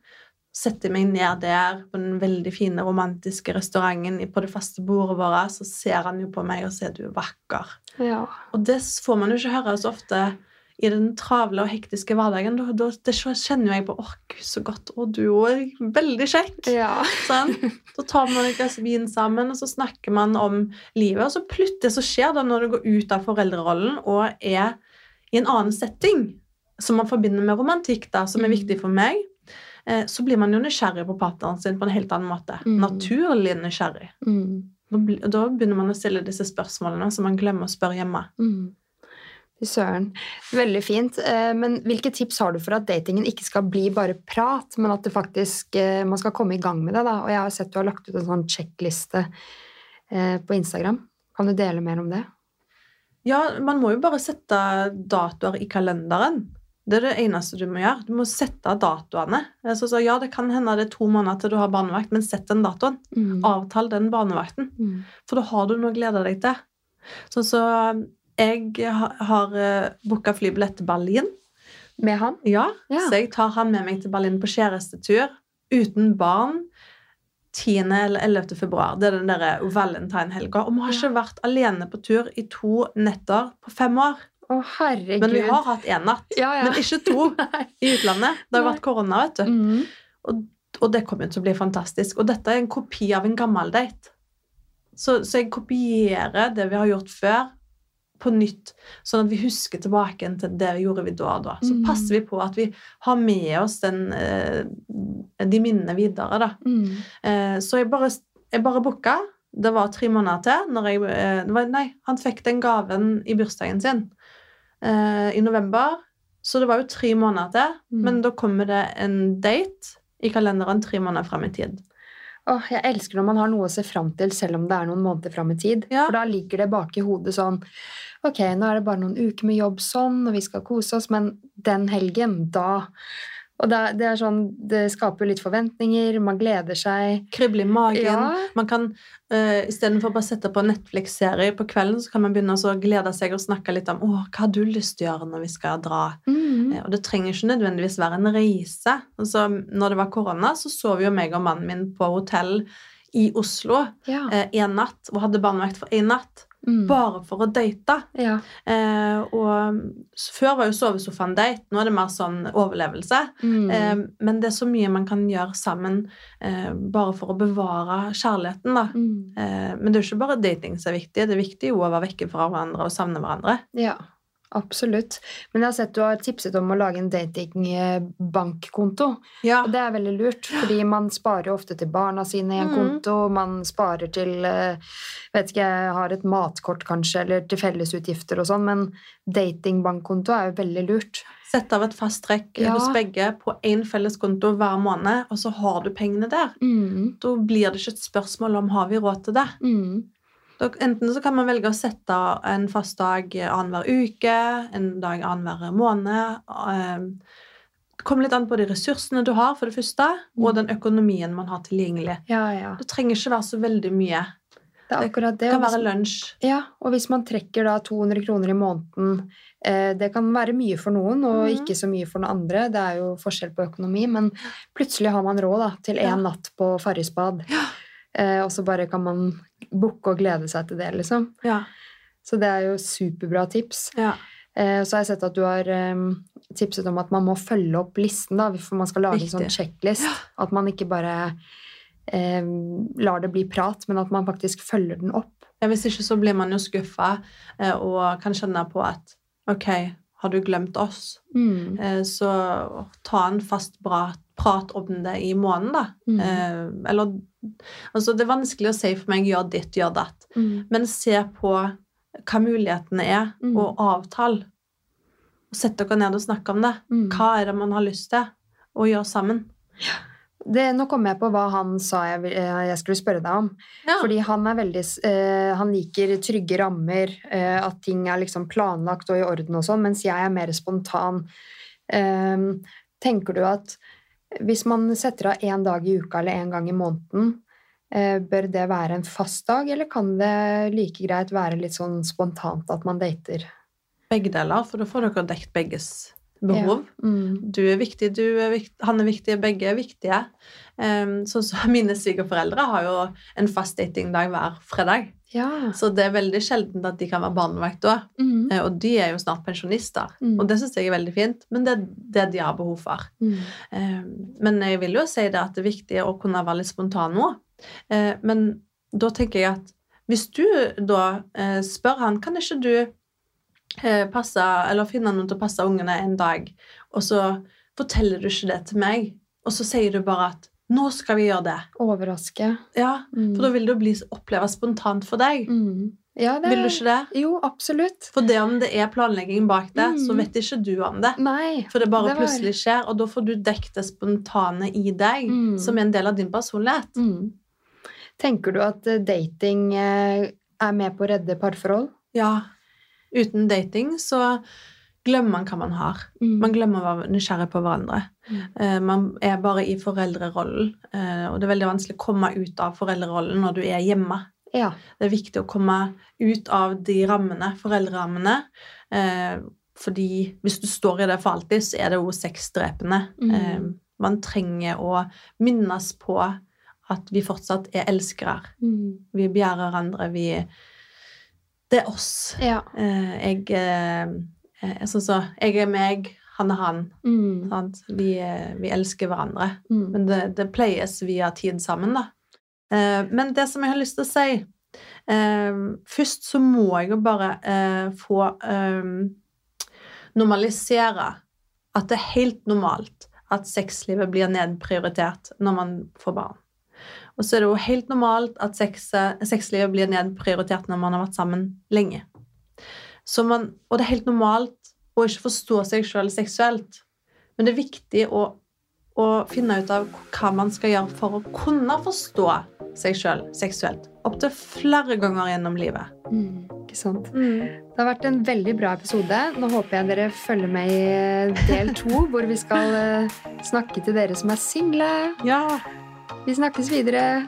setter meg ned der på den veldig fine, romantiske restauranten på det faste bordet vårt, så ser han jo på meg og sier 'du er vakker'. ja. Og det får man jo ikke høre så ofte i den travle og hektiske hverdagen. Da, da, det kjenner jeg på 'Å, gud, så godt'. Og du er veldig kjekk. ja. Sånn? Da tar man et glass vin sammen, og så snakker man om livet. Og så plutselig så skjer det når du går ut av foreldrerollen og er i en annen setting, som man forbinder med romantikk, da, som er Mm. viktig for meg, så blir man jo nysgjerrig på partneren sin på en helt annen måte. Mm. Naturlig nysgjerrig. Mm. Da begynner man å stille disse spørsmålene som man glemmer å spørre hjemme. Mm. Søren. Veldig fint. Eh, Men hvilke tips har du for at datingen ikke skal bli bare prat, men at det faktisk, eh, man skal komme i gang med det? da? Og jeg har sett du har lagt ut en sånn sjekkliste eh, på Instagram. Kan du dele mer om det? Ja, man må jo bare sette datoer i kalenderen. Det er det eneste du må gjøre. Du må sette datoene. Så, så, ja, det kan hende det er to måneder til du har barnevakt, men sett den datoen. Mm. Avtal den barnevakten, Mm. for da har du noe å glede deg til. Sånn så jeg ha- har uh, booka flybillett til Berlin. Med han? Ja, Ja. så jeg tar han med meg til Berlin på kjærestetur uten barn. 10. eller 11. februar. Det er den der valentine-helga. Og vi har ikke vært alene på tur i to netter på fem år. Å, herregud. Men vi har hatt én natt. ja, ja. Men ikke to i utlandet. Det har vært korona, vet du. Mm. Og det kommer til å bli fantastisk. Og dette er en kopi av en gammel date. Så, så jeg kopierer det vi har gjort før, på nytt, sånn at vi husker tilbake til det vi gjorde vi da og da. Så Mm. passer vi på at vi har med oss den, eh, de minnene videre, da. Mm. Eh, Så jeg bare, jeg bare booka. Det var tre måneder til. Når jeg, eh, nei, han fikk den gaven i bursdagen sin eh, i november. Så det var jo tre måneder til. Mm. Men da kommer det en date i kalenderen tre måneder frem i tid. Åh, jeg elsker når man har noe å se fram til, selv om det er noen måneder fram i tid. Ja. For da ligger det bak i hodet sånn Ok, nå er det bare noen uker med jobb sånn, og vi skal kose oss, men den helgen, da Og det, det er sånn Det skaper litt forventninger, man gleder seg. Krible i magen. Ja. Man kan, uh, Istedenfor bare å sette på Netflix-serie på kvelden, så kan man begynne å glede seg og snakke litt om Åh, hva har du lyst til å gjøre når vi skal dra. Mm. Uh, Og det trenger ikke nødvendigvis være en reise. Altså, når det var korona, så sov jo meg og mannen min på hotell i Oslo Ja. én natt og hadde barnevakt for én natt. Mm. Bare for å date. ja. Eh, og Før var jo sovesofaen date, nå er det mer sånn overlevelse. Mm. Eh, men det er så mye man kan gjøre sammen eh, bare for å bevare kjærligheten. da. Mm. Eh, men det er jo ikke bare dating som er viktig. Det er viktig jo å være vekke fra hverandre og savne hverandre. Ja, absolutt. Men jeg har sett du har tipset om å lage en datingbankkonto. Ja, Og det er veldig lurt, fordi man sparer jo ofte til barna sine i en mm. konto. Man sparer til eh, vet ikke, jeg har et matkort kanskje, eller til fellesutgifter og sånn, men datingbankkonto er jo veldig lurt. Sett av et fast trekk Ja. hos begge på én felles konto hver måned, og så har du pengene der. Mm. Da blir det ikke et spørsmål om har vi råd til det. Mm. Enten så kan man velge å sette en fast dag annenhver uke, en dag annenhver måned. eh, Det kommer litt an på de ressursene du har, for det første, og Mm. den økonomien man har tilgjengelig. Ja, ja. Det trenger ikke være så veldig mye. Det akkurat det. Kan være lunsj. Ja, og hvis man trekker da 200 kroner i måneden, eh, det kan være mye for noen, og Mhm. ikke så mye for noen andre. Det er jo forskjell på økonomi, men plutselig har man råd da, til Ja. en natt på Farrisbad. Ja. Eh, og så bare kan man booke og glede seg til det, liksom. Ja. Så det er jo superbra tips. ja. Eh, så har jeg sett at du har eh, tipset om at man må følge opp listen, da, for man skal lage en sånn sjekklist. checklist. At man ikke bare eh, lar det bli prat, men at man faktisk følger den opp. Ja, hvis ikke så blir man jo skuffa eh, og kan kjenne på at OK, har du glemt oss? Mm. Eh, så ta en fast bra prat om det i måneden, da. Mm. Eh, eller Altså, det er vanskelig å si for meg gjør ditt, gjør datt. Mm. Men se på hva mulighetene er, Mm. og avtale. Og Sett dere ned og snakk om det. Mm. Hva er det man har lyst til å gjøre sammen? Det, nå kom jeg på hva han sa jeg, eh, jeg skulle spørre deg om. Ja. Fordi han er veldig eh, Han liker trygge rammer, eh, at ting er liksom planlagt og i orden og sånn, mens jeg er mer spontan. Eh, tenker du at hvis man setter av én dag i uka eller én gang i måneden, eh, bør det være en fast dag, eller kan det like greit være litt sånn spontant at man dater? Begge deler, for da får dere dekt begges behov. Ja. Mm. Du er viktig, du er vikt, han er viktig, begge er viktige. Um, så, så mine svigerforeldre har jo en fast datingdag hver fredag. Ja. Så det er veldig sjeldent at de kan være barnevakt da. Mm. Uh, Og de er jo snart pensjonister. Mm. Og det syns jeg er veldig fint, men det er det de har behov for. Mm. Um, men jeg vil jo si det at det er viktig å kunne være litt spontan nå. Uh, men da tenker jeg at hvis du da uh, spør han, kan ikke du passe, eller finne noen til å passe ungene en dag, og så forteller du ikke det til meg, og så sier du bare at nå skal vi gjøre det. Overraske. Ja, Mm. for da vil det bli oppleves spontant for deg. Mm. Ja, det Vil du ikke det? Jo, absolutt. For det om det er planlegging bak det, så Mm. vet ikke du om det. Nei. For det bare Det var- plutselig skjer, og da får du dekket det spontane i deg, Mm. som er en del av din personlighet. Mm. Tenker du at eh, dating eh, er med på å redde parforhold? Ja. Uten dating så glemmer man hva man har. Mm. Man glemmer å være nysgjerrig på hverandre. Mm. Uh, Man er bare i foreldrerollen, uh, og det er veldig vanskelig å komme ut av foreldrerollen når du er hjemme. Ja. Det er viktig å komme ut av de rammene, foreldrerammene. Eh, fordi hvis du står i det for alltid, så er det jo sexdrepende. Mm. Man trenger å minnes på at vi fortsatt er elskere. Mm. Vi begjærer hverandre. Vi Det er oss. Ja. Eh, jeg eh, eh, sånn så, Jeg er meg, han er han. Mm. Sant? Vi, vi elsker hverandre. Mm. Men det, det pleies via tid sammen, da. Men det som jeg har lyst til å si Først så må jeg jo bare få normalisere at det er helt normalt at sexlivet blir nedprioritert når man får barn. Og så er det jo helt normalt at sex, sexlivet blir nedprioritert når man har vært sammen lenge. Så man, og det er helt normalt å ikke forstå seg sjøl seksuelt. Men det er viktig å, å finne ut av hva man skal gjøre for å kunne forstå seg sjøl seksuelt. Opptil flere ganger gjennom livet. Mm. Ikke sant. Det har vært en veldig bra episode. Nå håper jeg dere følger med i del to, hvor vi skal eh, snakke til dere som er single. Ja. Vi snakkes videre.